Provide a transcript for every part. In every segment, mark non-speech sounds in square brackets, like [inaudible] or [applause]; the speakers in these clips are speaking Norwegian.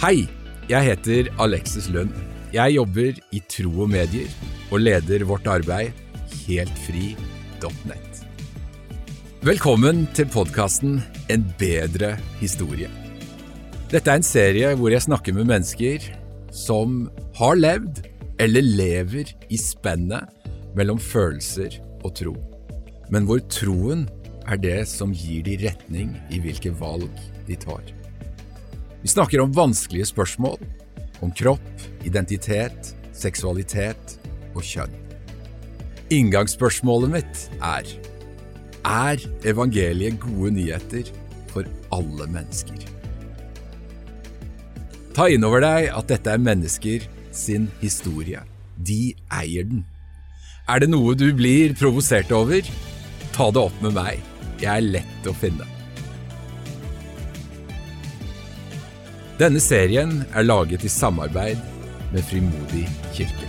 Hei, jeg heter Alexis Lund. Jeg jobber i Tro og Medier og leder vårt arbeid heltfri.net. Velkommen til podkasten En bedre historie. Dette er en serie hvor jeg snakker med mennesker som har levd eller lever i spennet mellom følelser og tro, men hvor troen er det som gir de retning i hvilke valg de tar. Vi snakker om vanskelige spørsmål, om kropp, identitet, seksualitet og kjønn. Inngangsspørsmålet mitt er Er evangeliet gode nyheter for alle mennesker? Ta inn over deg at dette er mennesker sin historie. De eier den. Er det noe du blir provosert over? Ta det opp med meg. Jeg er lett å finne. Denne serien er laget i samarbeid med Frimodig kirke.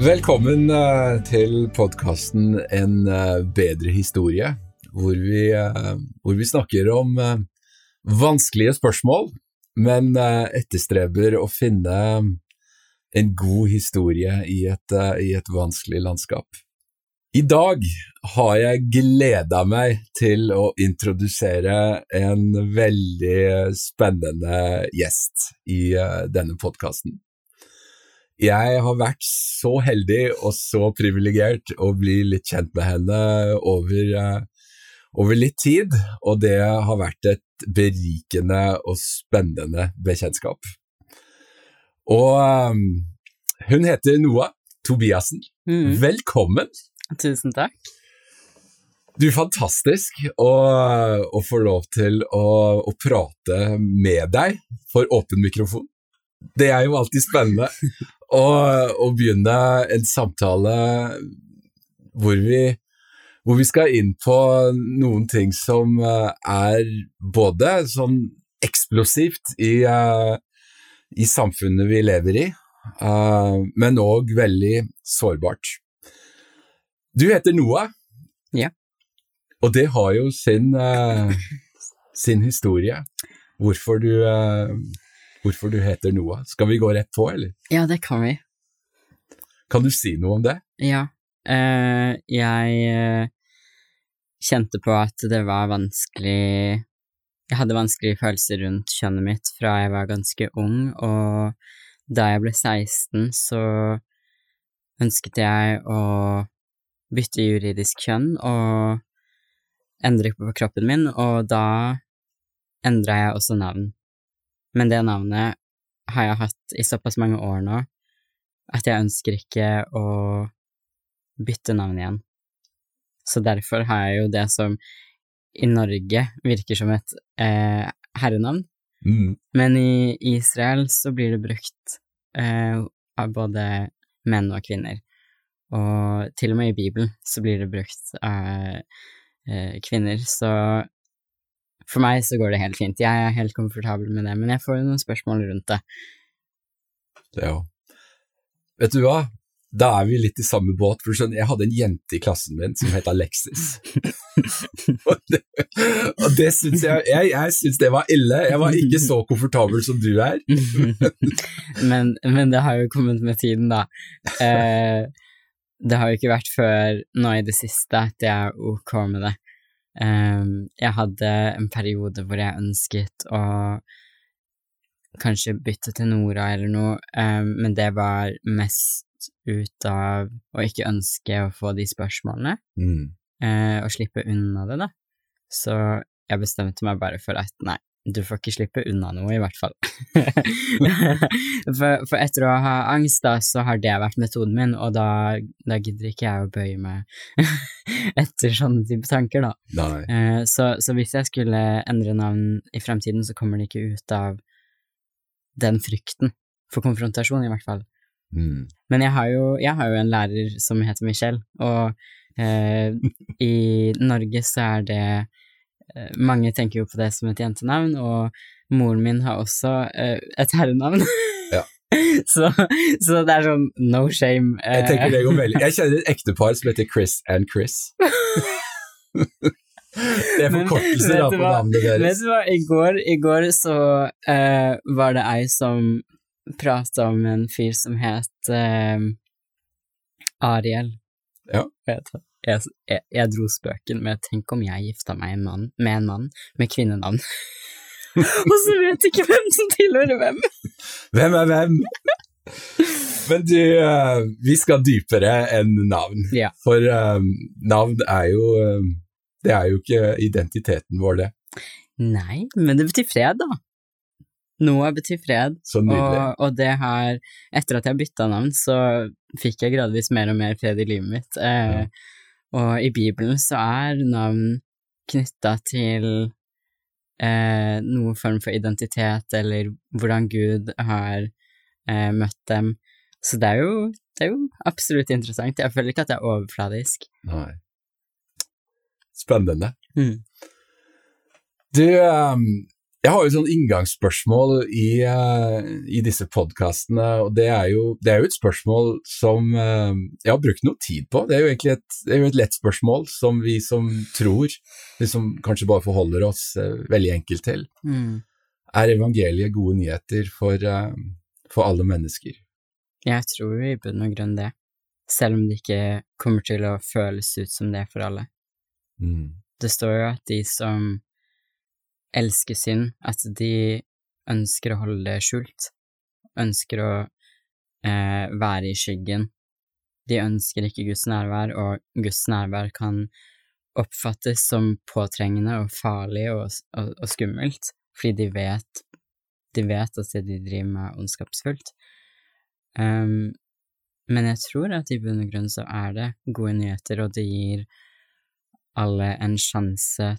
Velkommen eh, til podkasten En eh, bedre historie, hvor vi, eh, hvor vi snakker om vanskelige spørsmål, men etterstreber å finne en god historie i et, i et vanskelig landskap. I dag har jeg gleda meg til å introdusere en veldig spennende gjest i denne podkasten. Jeg har vært så heldig og så privilegert å bli litt kjent med henne over, uh, over, litt tid, og det har vært et berikende og spennende bekjentskap. Og um, hun heter Noah Tobiassen. Mm. Velkommen! Tusen takk. Du, fantastisk å, å få lov til å, å prate med deg for åpen mikrofon. Det er jo alltid spennende å, å begynne en samtale hvor vi, hvor vi skal inn på noen ting som eh, er både sånn eksplosivt i, uh, i samfunnet vi lever i, uh, men òg veldig sårbart. Du heter Noah, ja. og det har jo sin, uh, sin historie. Hvorfor du hvorfor du heter Noah. Skal vi gå rett på, eller? Ja, det kan vi. Kan du si noe om det? Ja. Jeg kjente på at det var vanskelig Jeg hadde vanskelige følelser rundt kjønnet mitt fra jeg var ganske ung, og da jeg ble 16, så ønsket jeg å bytte juridisk kjønn og endre på kroppen min, og da endra jeg også navn. Men det navnet har jeg hatt i såpass mange år nå at jeg ønsker ikke å bytte navn igjen. Så derfor har jeg jo det som i Norge virker som et eh, herrenavn, mm. men i Israel så blir det brukt eh, av både menn og kvinner. Og til og med i Bibelen så blir det brukt av eh, kvinner, så for meg så går det helt fint. Jeg er helt komfortabel med det, men jeg får jo noen spørsmål rundt det. Det òg. Vet du hva? Da er vi litt i samme båt. for skjønner, Jeg hadde en jente i klassen min som het Alexis. [laughs] og det, og det syns jeg Jeg, jeg syns det var ille. Jeg var ikke så komfortabel som du er. [laughs] men, men, det har jo kommet med tiden, da. Eh, det har jo ikke vært før nå i det siste at jeg er ok med det. Um, jeg hadde en periode hvor jeg ønsket å kanskje bytte til Nora eller noe, um, men det var mest ut av å ikke ønske å få de spørsmålene, mm. uh, og slippe unna det, da. Så jeg bestemte meg bare for at nei, du får ikke slippe unna noe, i hvert fall. [laughs] for, for, etter å ha angst, da, så har det vært metoden min, og da, da gidder ikke jeg å bøye meg [laughs] etter sånne type tanker, da. Uh, så, så, hvis jeg skulle endre navn i fremtiden, så kommer det ikke ut av den frykten for konfrontasjon, i hvert fall. Mm. Men jeg har, jo, jeg har, jo, en lærer som heter Michelle, og eh, i Norge så er det Eh, mange tenker jo på det som et jentenavn, og moren min har også uh, et herrenavn. ja. [laughs] så, så det er sånn no shame. Jeg tenker det går veldig Jeg kjenner et [laughs] ektepar som heter Chris and Chris. [laughs] det er forkortelser da på navnet deres. Vet du hva, i går, i går så uh, var det ei som prata om en fyr som het uh, Ariel. Ja. Jeg, jeg, jeg, dro spøken med 'tenk om jeg gifta meg en mann, med en mann med kvinnenavn'. [laughs] Og så vet ikke hvem som tilhører hvem. Hvem er hvem? Men du, uh, vi skal dypere enn navn. Ja. For navn er jo Det er jo ikke identiteten vår, det. Nei, men det betyr fred, da. Noe betyr fred, Så og, og det har Etter at jeg bytta navn, så fikk jeg gradvis mer og mer fred i livet mitt. Ja. Og i Bibelen så er navn knytta til eh, noen form for identitet, eller hvordan Gud har eh, møtt dem. Så det er, jo, det er jo absolutt interessant. Jeg føler ikke at det er overfladisk. Nei. Spennende. Mm. Du, um, jeg har jo sånn inngangsspørsmål i, uh, i disse podkastene, og det er, jo, det er jo et spørsmål som uh, jeg har brukt noe tid på. Det er jo egentlig et, det er jo et lett spørsmål som vi som tror, liksom kanskje bare forholder oss uh, veldig enkelt til. Mm. Er evangeliet gode nyheter for, uh, for alle mennesker? Jeg tror i bunn og grunn det, selv om det ikke kommer til å føles ut som det for alle. Mm. Det står jo at de som elsker synd, at de ønsker å holde det skjult, ønsker å eh, være i skyggen. De ønsker ikke Guds nærvær, og Guds nærvær kan oppfattes som påtrengende og farlig og, og, og skummelt, fordi de vet, de vet at det de driver med, er ondskapsfullt. Um, men jeg tror at i bunn og grunn så er det gode nyheter, og det gir alle en sjanse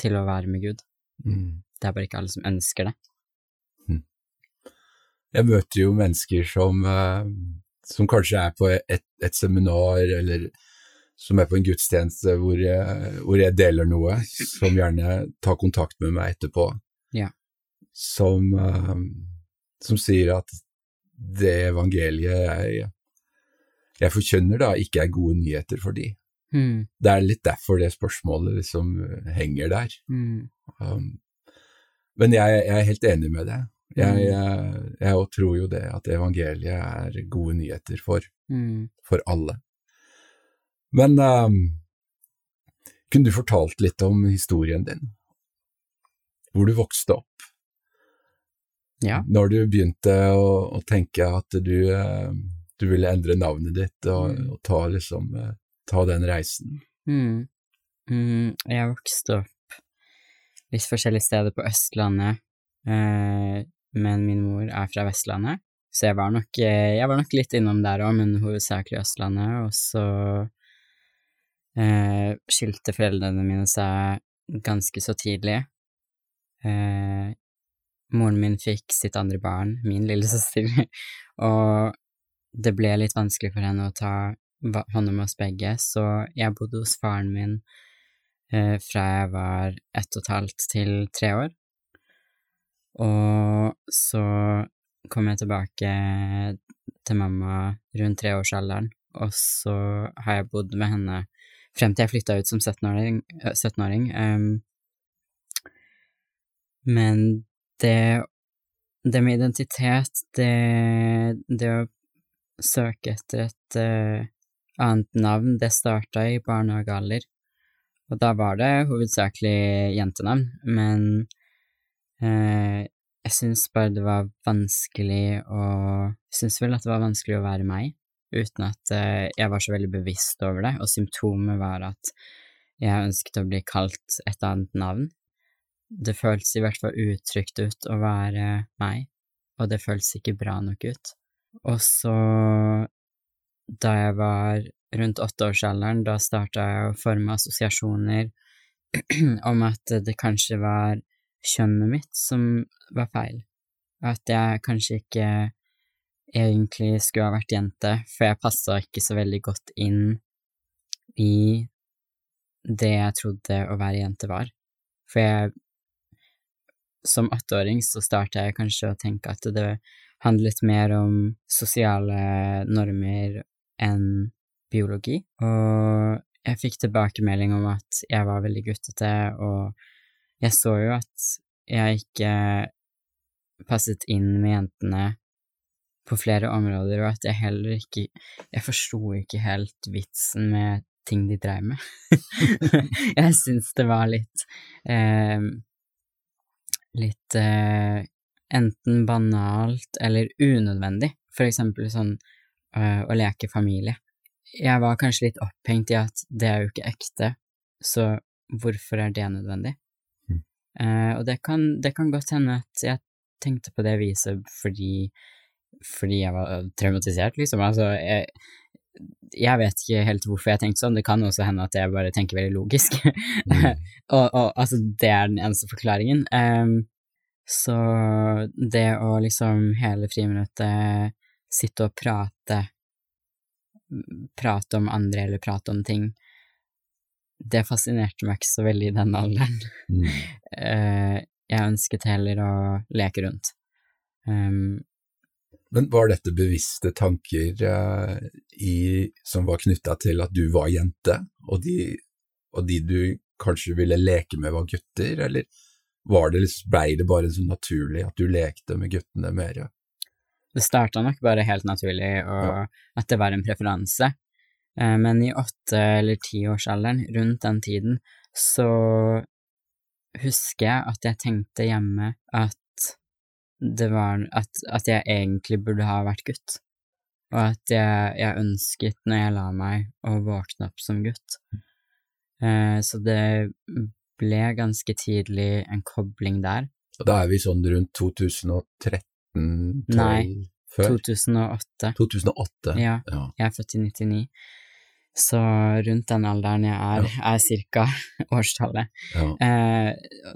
til å være med Gud. Mm. Det er bare ikke alle som ønsker det. Jeg møter jo mennesker som, uh, som kanskje er på et, et, seminar, eller som er på en gudstjeneste hvor jeg, hvor jeg deler noe, som gjerne tar kontakt med meg etterpå. Ja. Som, uh, som sier at det evangeliet jeg, jeg forkynner, da, ikke er gode nyheter for de. Mm. Det er litt derfor det spørsmålet liksom henger der. Mm. Um, men jeg, jeg, er helt enig med det. Jeg, jeg, jeg tror jo det, at evangeliet er gode nyheter for, Mm. for alle. Men um, kunne du fortalt litt om historien din? Hvor du vokste opp? Ja. Når du begynte å, å tenke at du, uh, du ville endre navnet ditt og, Mm. og ta, liksom, uh, ta den reisen? Mm. Mm. Jeg vokste opp litt forskjellige steder på Østlandet, eh, men min mor er fra Vestlandet, så jeg var nok, eh, jeg var nok litt innom der òg, men hovedsakelig Østlandet, og så eh, skilte foreldrene mine seg ganske så tidlig. Eh, moren min fikk sitt andre barn, min lillesøster, [laughs] og det ble litt vanskelig for henne å ta va- med oss begge, så jeg bodde hos faren min eh, fra jeg var ett og et halvt til tre år. Og så kom jeg tilbake til mamma rundt treårsalderen, og så har jeg bodd med henne frem til jeg flytta ut som 17-åring. eh, 17-åring. em, men det, det med identitet, det, det å søke etter et eh, annet navn, det starta i barnehagealder. Og da var det hovedsakelig jentenavn, men eh, jeg syns bare det var vanskelig å syns vel at det var vanskelig å være meg, uten at eh, jeg var så veldig bevisst over det, og symptomet var at jeg ønsket å bli kalt et annet navn. Det føltes i hvert fall utrygt ut å være meg, og det føltes ikke bra nok ut. Og så, da jeg var rundt åtteårsalderen, da starta jeg å forme assosiasjoner [clears throat] om at det kanskje var kjønnet mitt som var feil. At jeg kanskje ikke egentlig skulle ha vært jente, for jeg passa ikke så veldig godt inn i det jeg trodde å være jente var. For jeg Som åtteåring så starta jeg kanskje å tenke at det handlet mer om sosiale normer enn biologi, og jeg fikk tilbakemelding om at jeg var veldig guttete, og jeg så jo at jeg ikke passet inn med jentene på flere områder, og at jeg heller ikke Jeg forsto ikke helt vitsen med ting de dreiv med. [laughs] jeg syns det var litt eh, Litt eh, enten banalt eller unødvendig, for eksempel sånn eh, å leke familie. Jeg var kanskje litt opphengt i at det er jo ikke ekte, så hvorfor er det nødvendig? Mm. Eh, og det kan, det kan godt hende at jeg tenkte på det viset fordi fordi jeg var traumatisert, liksom. Altså, jeg, jeg vet ikke helt hvorfor jeg tenkte sånn, det kan også hende at jeg bare tenker veldig logisk. Mm. [laughs] og, og altså, det er den eneste forklaringen. Um, så det å liksom hele friminuttet sitte og prate, prate om andre eller prate om ting, det fascinerte meg ikke så veldig i den alderen. Mm. Uh, [laughs] jeg ønsket heller å leke rundt. Um, Men var dette bevisste tanker uh, i, som var knytta til at du var jente, og de, og de du kanskje ville leke med var gutter, eller var det, liksom- blei det bare så naturlig at du lekte med guttene mer? Det starta nok bare helt naturlig, og Ja. at det var en preferanse. Eh, Men i åtte- eller tiårsalderen, rundt den tiden, så husker jeg at jeg tenkte hjemme at det var at, at jeg egentlig burde ha vært gutt, og at jeg, jeg ønsket når jeg la meg å våkne opp som gutt. Eh, Så det ble ganske tidlig en kobling der. Og da er vi sånn rundt 2013 12, Nei, før? 2008. 2008. Ja. ja. Jeg er født i 99, så rundt den alderen jeg er, er cirka [laughs] årstallet. ja. Eh,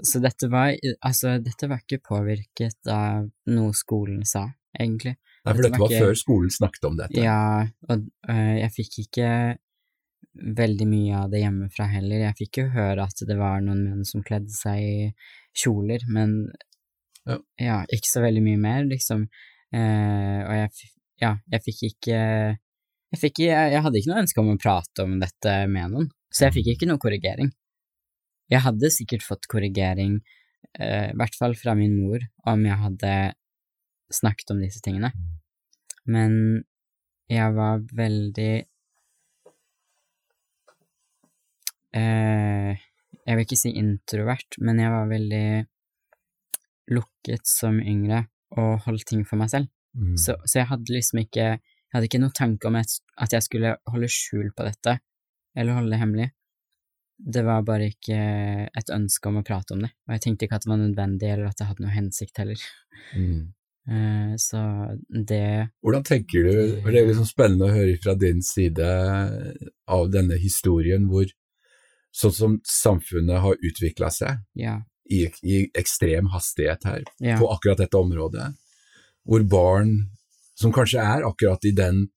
så dette var, altså, dette var ikke påvirket av noe skolen sa, egentlig. Nei, for Dette dette var ikke- før skolen snakket om dette. Ja, og øh, jeg fikk ikke veldig mye av det hjemmefra heller. Jeg fikk jo høre at det var noen menn som kledde seg i kjoler, men Ja. ja, ikke så veldig mye mer, liksom. Eh, og jeg, ja, jeg fikk ikke jeg, fikk, jeg, jeg hadde ikke noe ønske om å prate om dette med noen, så jeg fikk ikke noe korrigering. Jeg hadde sikkert fått korrigering, eh, i hvert fall fra min mor, om jeg hadde snakket om disse tingene. Men jeg var veldig eh, Jeg vil ikke si introvert, men jeg var veldig lukket som yngre og holdt ting for meg selv. Mm. Så, så jeg hadde liksom ikke Jeg hadde ikke noe tanke om at, at jeg skulle holde skjul på dette, eller holde det hemmelig. Det var bare ikke et ønske om å prate om det, og jeg tenkte ikke at det var nødvendig, eller at det hadde noe hensikt heller. Mm. [laughs] Eh, så det Hvordan tenker du, for det er liksom spennende å høre fra din side av denne historien, hvor sånn som samfunnet har utvikla seg Ja. I, i ekstrem hastighet her, Ja. på akkurat dette området, hvor barn som kanskje er akkurat i den,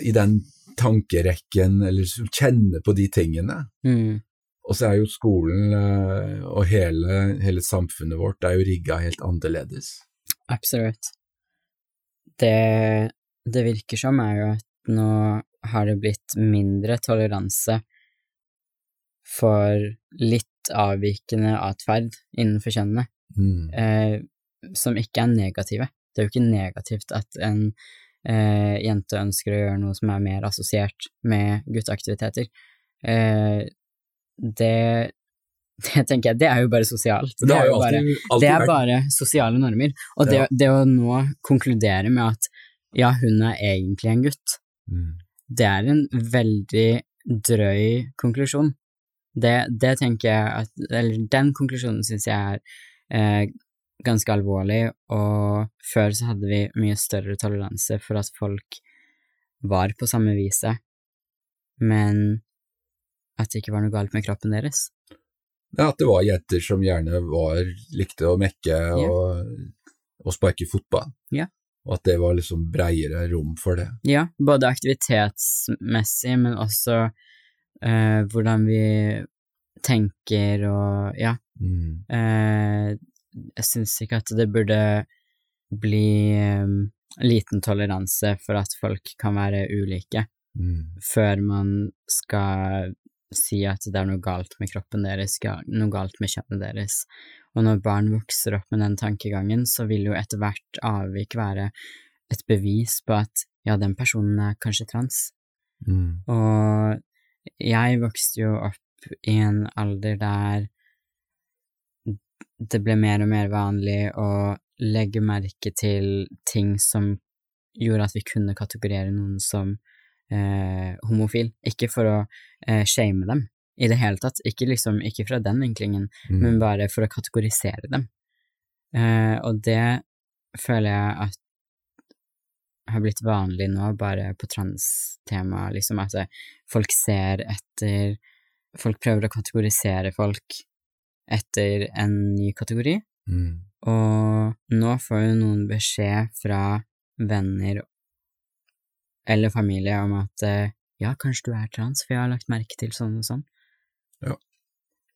i den tankerekken, eller som kjenner på de tingene, Mm. og så er jo skolen eh, og hele, hele samfunnet vårt er jo rigga helt annerledes. Absolutt. Det det virker som, er jo at nå har det blitt mindre toleranse for litt avvikende atferd innenfor kjønnene, Mm. eh, som ikke er negative. Det er jo ikke negativt at en eh, jente ønsker å gjøre noe som er mer assosiert med gutteaktiviteter. Eh, det, det tenker jeg, det er jo bare sosialt. Det, det er jo alltid, bare, det er bare sosiale normer. Og Ja. det å nå konkludere med at ja, hun er egentlig en gutt, Mm. det er en veldig drøy konklusjon. Det, det tenker jeg at Eller den konklusjonen syns jeg er eh, ganske alvorlig, og før så hadde vi mye større toleranse for at folk var på samme viset, men at det ikke var noe galt med kroppen deres. Ja, at det var jenter som gjerne var, likte å mekke og, og sparke fotball. Ja. Og at det var liksom breiere rom for det. Ja, både aktivitetsmessig, men også eh, hvordan vi tenker og ja. Mm. Eh, jeg syns ikke at det burde bli um, liten toleranse for at folk kan være ulike, Mm. før man skal si at det er noe galt med kroppen deres, noe galt med kjønnet deres. Og når barn vokser opp med den tankegangen, så vil jo etter hvert avvik være et bevis på at ja, den personen er kanskje trans. Mm. Og jeg vokste jo opp i en alder der det ble mer og mer vanlig å legge merke til ting som gjorde at vi kunne kategorere noen som eh, homofil. Ikke for å eh, shame dem i det hele tatt, ikke liksom, ikke fra den vinklingen, Mm. men bare for å kategorisere dem. Eh, og det føler jeg at har blitt vanlig nå, bare på transtema, liksom at folk ser etter Folk prøver å kategorisere folk etter en ny kategori, Mm. og nå får jo noen beskjed fra venner eller familie om at eh, ja, kanskje du er trans, for jeg har lagt merke til sånn og sånn. Ja.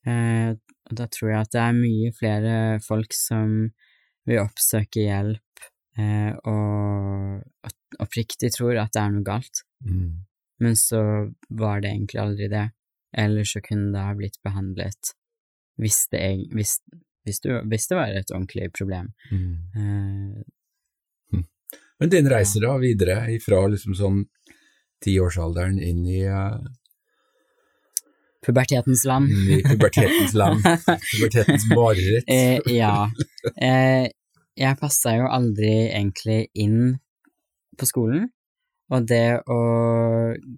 Eh, og da tror jeg at det er mye flere folk som vil oppsøke hjelp eh, og oppriktig tror at det er noe galt, Mm. men så var det egentlig aldri det, eller så kunne det ha blitt behandlet hvis det, hvis, hvis, du, hvis det var et ordentlig problem. Mm. Eh, Men din reise da videre ifra liksom sånn tiårsalderen inn i, uh, pubertetens land. i pubertetens land, [laughs] pubertetens mareritt. Eh, ja. [laughs] Eh, jeg passa jo aldri egentlig inn på skolen, og det å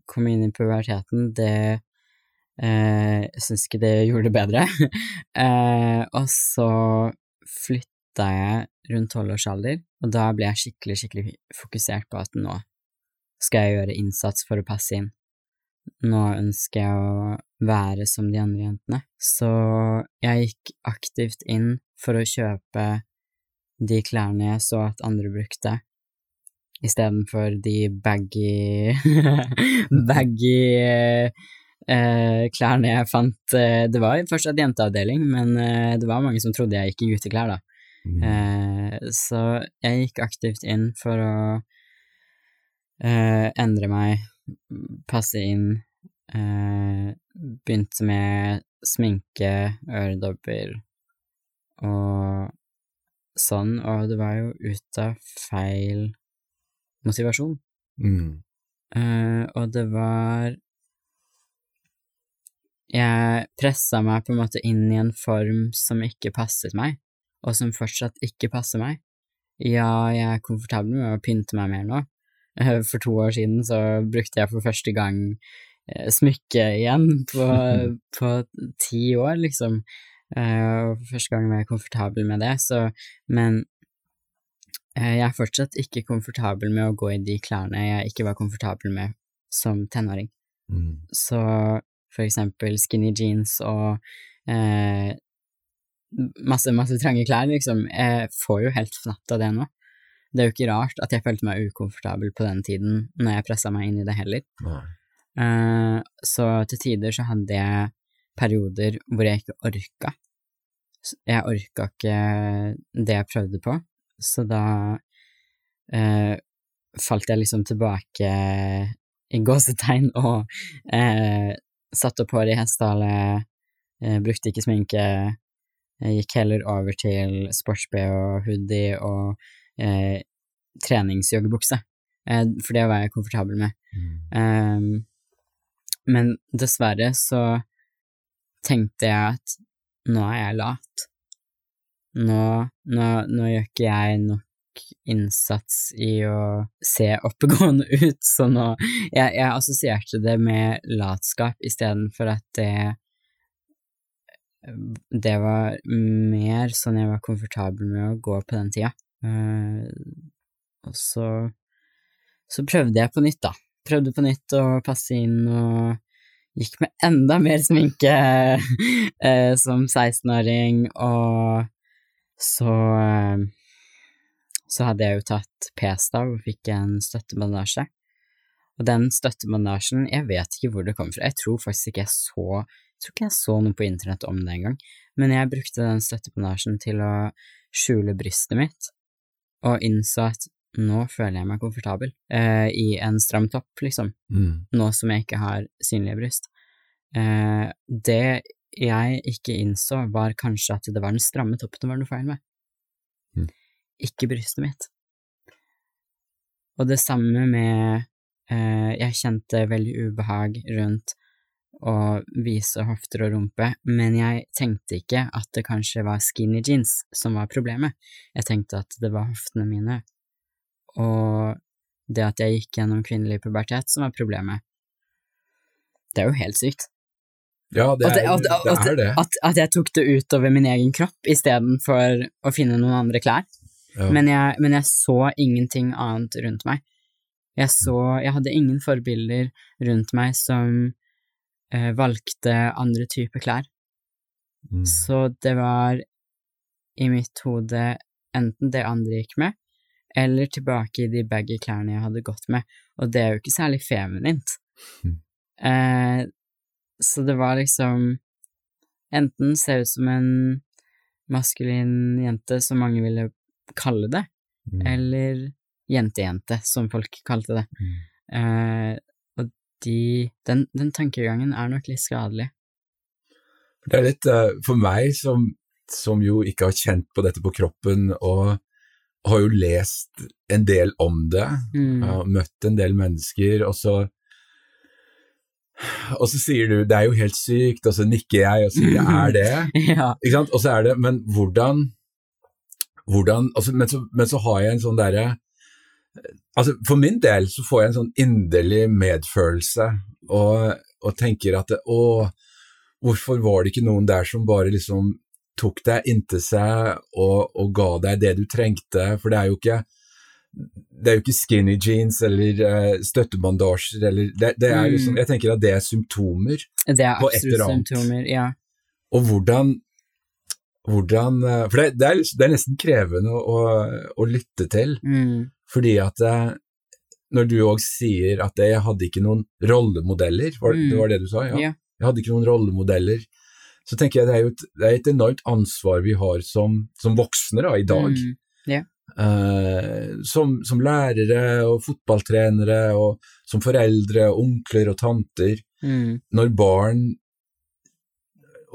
komme inn i puberteten, det eh, syns ikke det gjorde det bedre. [laughs] eh, og så flytta jeg rundt tolv års og da ble jeg skikkelig, skikkelig fokusert på at nå skal jeg gjøre innsats for å passe inn. Nå ønsker jeg å være som de andre jentene. Så jeg gikk aktivt inn for å kjøpe de klærne jeg så at andre brukte, istedenfor de baggy [laughs] baggy eh, klærne jeg fant. Eh, det var fortsatt jenteavdeling, men eh, det var mange som trodde jeg gikk i gutteklær, da. Mm. Eh, så jeg gikk aktivt inn for å eh, endre meg, passe inn. Eh, begynte med sminke, øredobber og sånn, og det var jo ut av feil motivasjon. Mm. Uh, og det var Jeg pressa meg på en måte inn i en form som ikke passet meg, og som fortsatt ikke passer meg. Ja, jeg er komfortabel med å pynte meg mer nå. Eh, For to år siden så brukte jeg for første gang eh, smykke igjen på, [laughs] på ti år, liksom. Eh, Og for første gang var jeg komfortabel med det, så Men eh, jeg er fortsatt ikke komfortabel med å gå i de klærne jeg ikke var komfortabel med som tenåring. Mm. Så for eksempel skinny jeans og eh, masse, masse trange klær, liksom. Jeg får jo helt fnatt av det nå. Det er jo ikke rart at jeg følte meg ukomfortabel på den tiden når jeg pressa meg inn i det heller. Eh, så til tider så hadde jeg perioder hvor jeg ikke orka. Jeg orka ikke det jeg prøvde på, så da eh, falt jeg liksom tilbake i gåsetegn [laughs] og eh, satte opp håret i hestehale, eh, brukte ikke sminke, jeg gikk heller over til sports-BH hoodie og eh, treningsjoggebukse, eh, for det var jeg komfortabel med. Mm. Ehm, men dessverre så tenkte jeg at nå er jeg lat. Nå, nå, nå gjør ikke jeg nok innsats i å se oppegående [laughs] ut, så nå Jeg, jeg assosierte det med latskap istedenfor at det det var mer sånn jeg var komfortabel med å gå på den tida. Eh, og så så prøvde jeg på nytt, da. Prøvde på nytt å passe inn og gikk med enda mer sminke [laughs] eh, som 16-åring, og så eh, så hadde jeg jo tatt p-stav og fikk en støttebandasje. Og den støttebandasjen, jeg vet ikke hvor det kommer fra, jeg tror faktisk ikke jeg så jeg tror ikke jeg så noe på internett om det engang, men jeg brukte den støttebandasjen til å skjule brystet mitt, og innså at nå føler jeg meg komfortabel eh, i en stram topp, liksom, Mm. nå som jeg ikke har synlige bryst. Eh, det jeg ikke innså, var kanskje at det var den stramme toppen det var noe feil med, Mm. ikke brystet mitt. Og det samme med eh, Jeg kjente veldig ubehag rundt å vise hofter og rumpe, men jeg tenkte ikke at det kanskje var skinny jeans som var problemet. Jeg tenkte at det var hoftene mine, og det at jeg gikk gjennom kvinnelig pubertet som var problemet. Det er jo helt sykt. Ja, det er at, at- det. at- Er det. At jeg tok det utover min egen kropp istedenfor å finne noen andre klær. Ja. Men, jeg, men jeg så ingenting annet rundt meg. Jeg så Jeg hadde ingen forbilder rundt meg som eh, valgte andre typer klær. Mm. Så det var i mitt hode enten det andre gikk med, eller tilbake i de baggy klærne jeg hadde gått med, og det er jo ikke særlig feminint. Mm. Eh, så det var liksom enten se ut som en maskulin jente, som mange ville kalle det, Mm. eller jentejente, som folk kalte det. Mm. Eh, og de, den, den tankegangen er nok litt skadelig. Det er litt eh, for meg som, som jo ikke har kjent på dette på kroppen, og har jo lest en del om det, Mm. og møtt en del mennesker, og så og så sier du 'det er jo helt sykt', og så nikker jeg og sier 'det er [laughs] det'. ja. Ikke sant? Og så er det Men hvordan, hvordan altså, men, så, men så har jeg en sånn derre Altså, for min del så får jeg en sånn inderlig medfølelse, og, og tenker at å, hvorfor var det ikke noen der som bare liksom tok deg inntil seg og, og ga deg det du trengte, for det er jo ikke det er jo ikke skinny jeans eller uh, støttebandasjer eller det, det er jo sånn, Jeg tenker at det er symptomer Det er på et eller annet. symptomer, ja. og hvordan, hvordan eh, For det, det, er, det er nesten krevende å, å lytte til, Mm. fordi at eh, når du òg sier at jeg hadde ikke noen rollemodeller, var, Mm. det var det du sa? Ja. Ja. Jeg hadde ikke noen rollemodeller. Så tenker jeg det er jo et, det er et enormt ansvar vi har som, som voksne da, i dag. Mm. Eh, som, som lærere og fotballtrenere og som foreldre, onkler og tanter Mm. når barn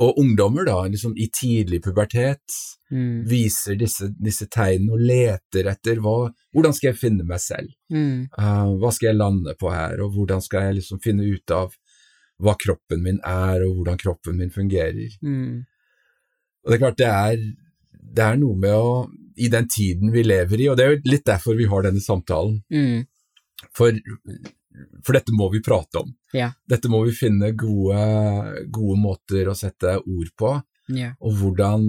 og ungdommer da, liksom i tidlig pubertet Mm. viser disse, disse tegnene og leter etter hva, hvordan skal jeg finne meg selv, Mm. uh, hva skal jeg lande på her, og hvordan skal jeg liksom finne ut av hva kroppen min er, og hvordan kroppen min fungerer. Mm. Og det er klart det er, det er noe med å, i den tiden vi lever i, og det er jo litt derfor vi har denne samtalen, Mm. for, for dette må vi prate om. Ja. Dette må vi finne gode, gode måter å sette ord på, Ja. og hvordan,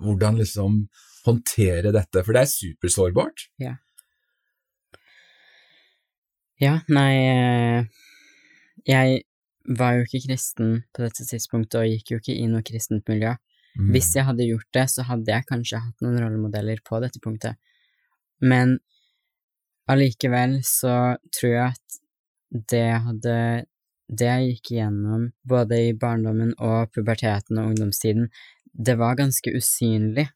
hvordan liksom håndtere dette, for det er supersårbart. Ja, nei eh, Jeg var jo ikke kristen på dette tidspunktet, og gikk jo ikke i noe kristent miljø. Mm. Hvis jeg hadde gjort det, så hadde jeg kanskje hatt noen rollemodeller på dette punktet. Men allikevel så tror jeg at det jeg hadde Det jeg gikk igjennom, både i barndommen og puberteten og ungdomstiden, det var ganske usynlig,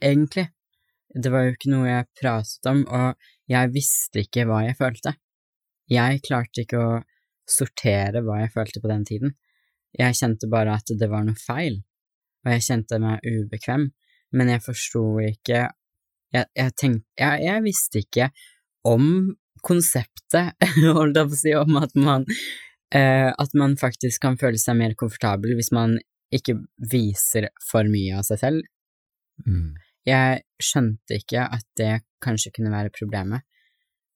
egentlig. Det var jo ikke noe jeg pratet om, og jeg visste ikke hva jeg følte. Jeg klarte ikke å sortere hva jeg følte på den tiden. Jeg kjente bare at det var noe feil, og jeg kjente meg ubekvem, men jeg forsto ikke Jeg, jeg tenkte jeg, jeg visste ikke om konseptet, [laughs] holdt jeg på å si, om at man eh, At man faktisk kan føle seg mer komfortabel hvis man ikke viser for mye av seg selv. Mm. Jeg skjønte ikke at det kanskje kunne være problemet,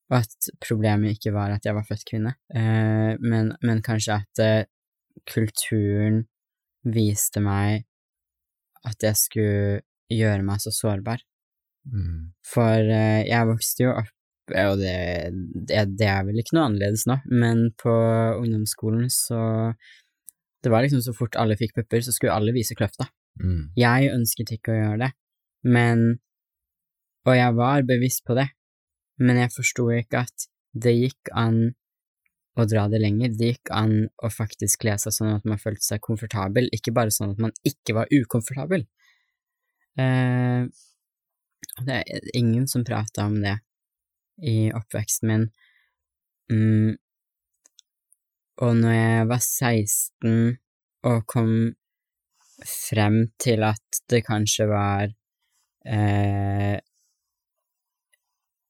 og at problemet ikke var at jeg var født kvinne, eh, men, men kanskje at eh, kulturen viste meg at jeg skulle gjøre meg så sårbar. Mm. For eh, jeg vokste jo opp, og det, det, det er vel ikke noe annerledes nå, men på ungdomsskolen så Det var liksom så fort alle fikk pupper, så skulle alle vise kløfta. Mm. Jeg ønsket ikke å gjøre det, men Og jeg var bevisst på det, men jeg forsto ikke at det gikk an å dra det lenger. Det gikk an å faktisk kle seg sånn at man følte seg komfortabel, ikke bare sånn at man ikke var ukomfortabel. Eh, Det er ingen som prata om det i oppveksten min. Mm. Og når jeg var 16 og kom frem til at det kanskje var eh,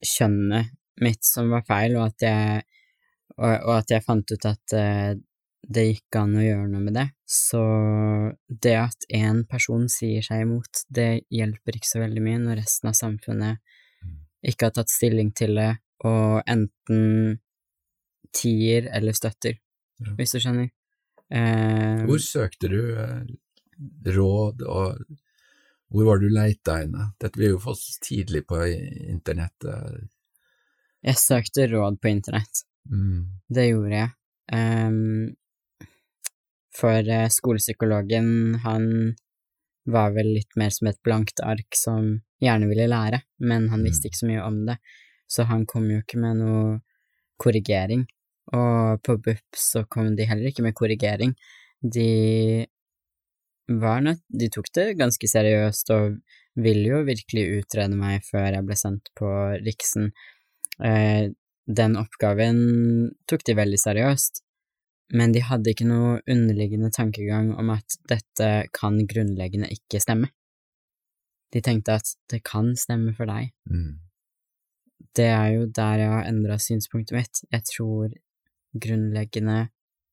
kjønnet mitt som var feil, og at jeg, og, og at jeg fant ut at uh, det gikk an å gjøre noe med det, så det at én person sier seg imot, det hjelper ikke så veldig mye når resten av samfunnet ikke har tatt stilling til det, og enten tier eller støtter, Ja. hvis du skjønner. Uh, Hvor søkte du eh, råd, og hvor var du leita henne? Dette blir jo fått tidlig på internettet. jeg søkte råd på internett. Mm. Det gjorde jeg. Um, for eh, skolepsykologen, han var vel litt mer som et blankt ark som gjerne ville lære, men han visste ikke så mye om det, så han kom jo ikke med noe korrigering. Og på BUP så kom de heller ikke med korrigering. De var nødt De tok det ganske seriøst og ville jo virkelig utrede meg før jeg ble sendt på Riksen. Eh, den oppgaven tok de veldig seriøst, men de hadde ikke noe underliggende tankegang om at dette kan grunnleggende ikke stemme. De tenkte at det kan stemme for deg. Mm. Det er jo der jeg har endra synspunktet mitt. Jeg tror grunnleggende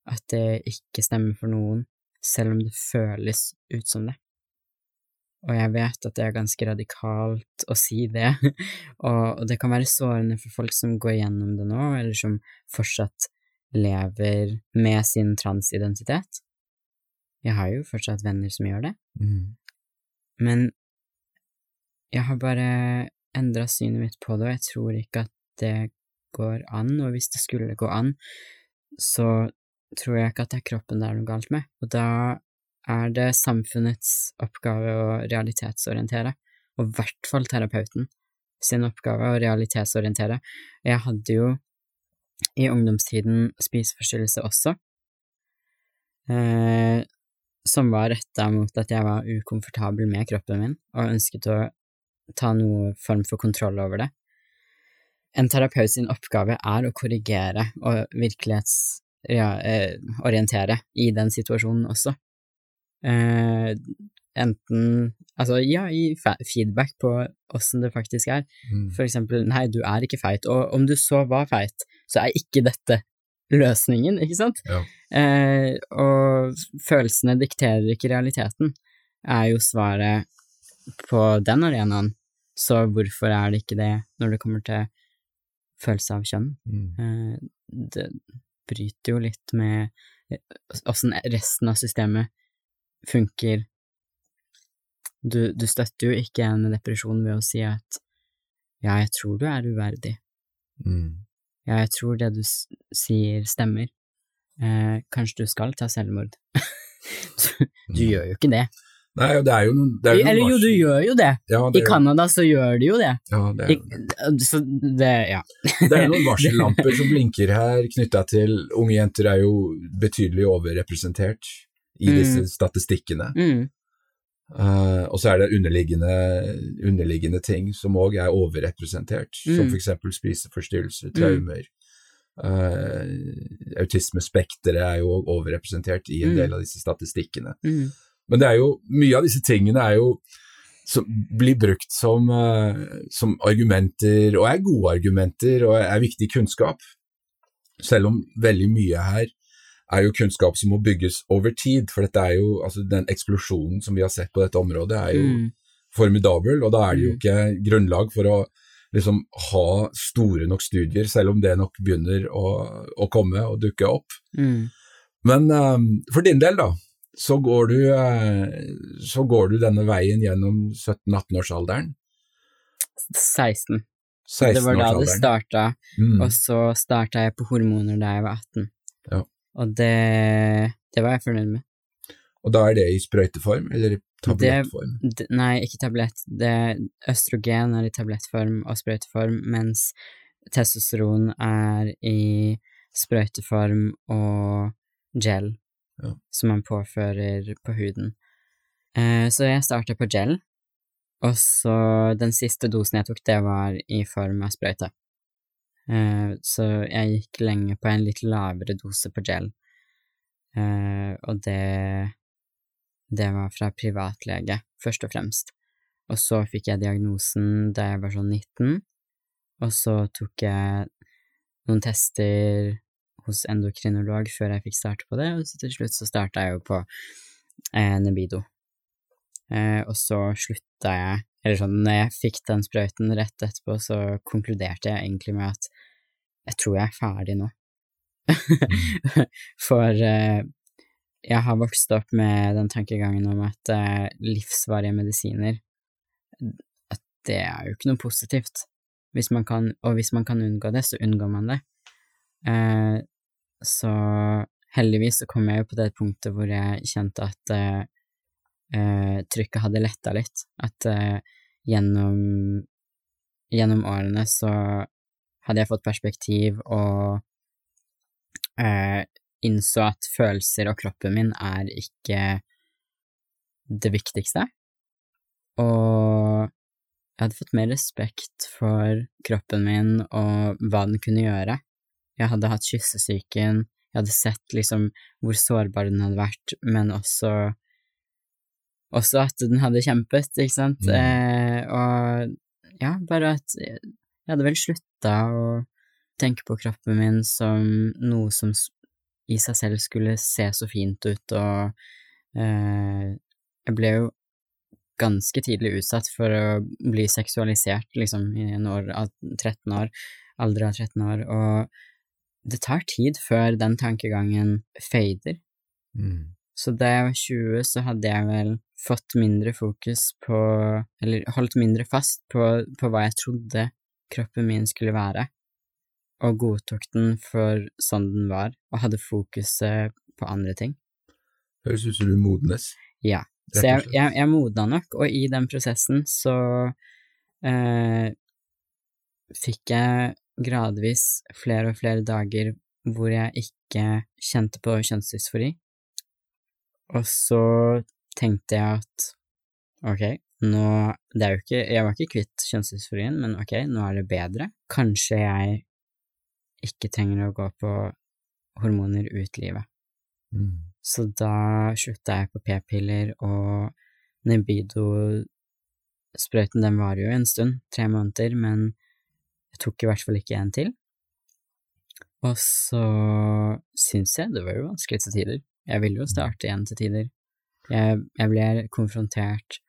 at det ikke stemmer for noen, selv om det føles ut som det. Og jeg vet at det er ganske radikalt å si det, [laughs] og, det kan være sårende for folk som går gjennom det nå, eller som fortsatt lever med sin transidentitet. Jeg har jo fortsatt venner som gjør det, Mm. men jeg har bare endra synet mitt på det, og jeg tror ikke at det går an, og hvis det skulle gå an, så tror jeg ikke at det er kroppen det er noe galt med, og da er det samfunnets oppgave å realitetsorientere, og i hvert fall terapeuten sin oppgave å realitetsorientere. Jeg hadde jo i ungdomstiden spiseforstyrrelse også, eh, som var retta mot at jeg var ukomfortabel med kroppen min, og ønsket å ta noe form for kontroll over det. En terapeut sin oppgave er å korrigere og virkelighetsorientere i den situasjonen også. Eh, enten Altså, ja, gi feedback på åssen det faktisk er. Mm. For eksempel, nei, du er ikke feit, og om du så var feit, så er ikke dette løsningen, ikke sant? Ja. Eh, og følelsene dikterer ikke realiteten, er jo svaret på den arenaen. Så hvorfor er det ikke det når det kommer til følelse av kjønn? Mm. Eh, det bryter jo litt med åssen resten av systemet funker. Du, du støtter jo ikke en depresjon ved å si at ja, jeg tror du er uverdig. Mm. Ja, jeg tror det du sier stemmer. Eh, kanskje du skal ta selvmord. [laughs] du Mm. gjør jo ikke det. Nei, det er jo noen det er jo Eller jo, du gjør jo det. ja, det I Canada så gjør de jo det. Ja, det I, så det, ja. det er noen [laughs] varsellamper som blinker her, knytta til unge jenter er jo betydelig overrepresentert i Mm. disse statistikkene. Mm, Uh, og så er det underliggende, underliggende ting som òg er overrepresentert, som Mm. for eksempel spiseforstyrrelser, traumer. Uh, Autismespekteret er jo overrepresentert i en Mm. del av disse statistikkene. mm, Men det er jo, mye av disse tingene er jo som blir brukt som, eh, som argumenter, og er gode argumenter, og er viktig kunnskap. Selv om veldig mye her er jo kunnskap som må bygges over tid, for dette er jo, altså den eksplosjonen som vi har sett på dette området er jo mm, formidabel, og da er det jo Mm. ikke grunnlag for å liksom ha store nok studier, selv om det nok begynner å, å komme og dukke opp. mm. Men um, for din del, da, så går du, eh, så går du denne veien gjennom 17-18-årsalderen. 16. Det var da det 16-årsalderen. starta, Mm. og så starta jeg på hormoner da jeg var 18. Ja. Og det, det var jeg fornøyd med. Og da er det i sprøyteform, eller i tablettform? Det, nei, ikke tablett. Det, østrogen er i tablettform og sprøyteform, mens testosteron er i sprøyteform og gel, Ja. som man påfører på huden. Eh, så jeg starta på gel, Og så den siste dosen jeg tok, det var i form av sprøyte. Eh, så jeg gikk lenge på en litt lavere dose på gel, eh, og det det var fra privatlege, først og fremst. Og så fikk jeg diagnosen da jeg var sånn 19, og så tok jeg noen tester hos endokrinolog før jeg fikk starte på det, og til slutt så starta jeg jo på eh, Nebido. Eh, og så slutta jeg, eller sånn, når jeg fikk den sprøyten rett etterpå, så konkluderte jeg egentlig med at jeg tror jeg er ferdig nå. [laughs] For eh, jeg har vokst opp med den tankegangen om at eh, livsvarige medisiner, at det er jo ikke noe positivt. Hvis kan, og hvis man kan unngå det, så unngår man det. Eh, så heldigvis så kom jeg jo på det punktet hvor jeg kjente at eh, trykket hadde letta litt. At eh, gjennom, gjennom årene så hadde jeg fått perspektiv og eh, innså at følelser og kroppen min er ikke det viktigste. Og jeg hadde fått mer respekt for kroppen min og hva den kunne gjøre. Jeg hadde hatt kyssesyken, jeg hadde sett liksom hvor sårbar den hadde vært, men også også at den hadde kjempet, ikke sant, mm. eh, og ja, bare at jeg hadde vel slutta å tenke på kroppen min som noe som i seg selv skulle se så fint ut, og eh, jeg ble jo ganske tidlig utsatt for å bli seksualisert, liksom, i en år av 13 år, alder av 13 år, og det tar tid før den tankegangen fader. Mm. Så da jeg var 20, så hadde jeg vel fått mindre fokus på, eller holdt mindre fast på, på hva jeg trodde kroppen min skulle være, og godtok den for sånn den var, og hadde fokuset på andre ting. Høres ut som du modnes. Ja, så jeg, jeg, jeg modna nok, og i den prosessen så eh, fikk jeg gradvis flere og flere dager hvor jeg ikke kjente på kjønnsdysfori. Og så tenkte jeg at ok, nå Det er jo ikke Jeg var ikke kvitt kjønnsdysforien, men ok, nå er det bedre. Kanskje jeg ikke trenger å gå på hormoner ut livet. Mm. Så da slutta jeg på p-piller, og Nebido-sprøyten den varer jo en stund, tre måneder, men jeg tok i hvert fall ikke en til. Og så syns jeg det var jo vanskelig til tider. Jeg ville jo starte igjen til tider. Jeg, jeg ble konfrontert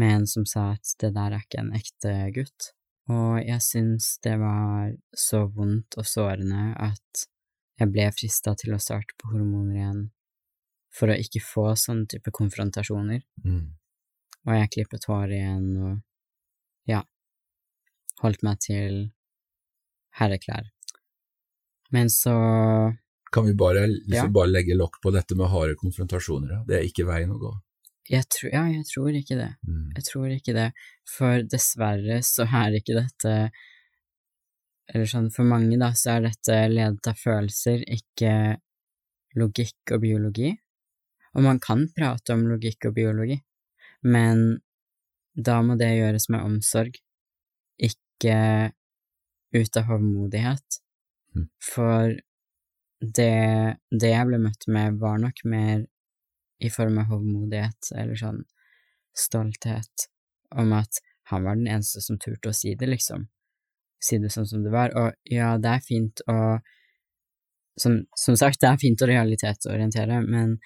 med en som sa at det der er ikke en ekte gutt, og jeg syns det var så vondt og sårende at jeg ble frista til å starte på hormoner igjen for å ikke få sånne type konfrontasjoner. Mm. Og jeg klippet håret igjen og ja, holdt meg til herreklær. Men så Kan vi bare, liksom ja. bare legge lokk på dette med harde konfrontasjoner, da? Det er ikke veien å gå? Jeg tror, ja, jeg tror ikke det. Mm. Jeg tror ikke det, for dessverre så er ikke dette Eller sånn, for mange, da, så er dette ledet av følelser, ikke logikk og biologi. Og man kan prate om logikk og biologi, men da må det gjøres med omsorg, ikke ut av hovmodighet. Mm. For det, det jeg ble møtt med, var nok mer i form av hovmodighet, eller sånn stolthet, om at han var den eneste som turte å si det, liksom. Si det sånn som det var. Og ja, det er fint å som, som sagt, det er fint å realitetsorientere, men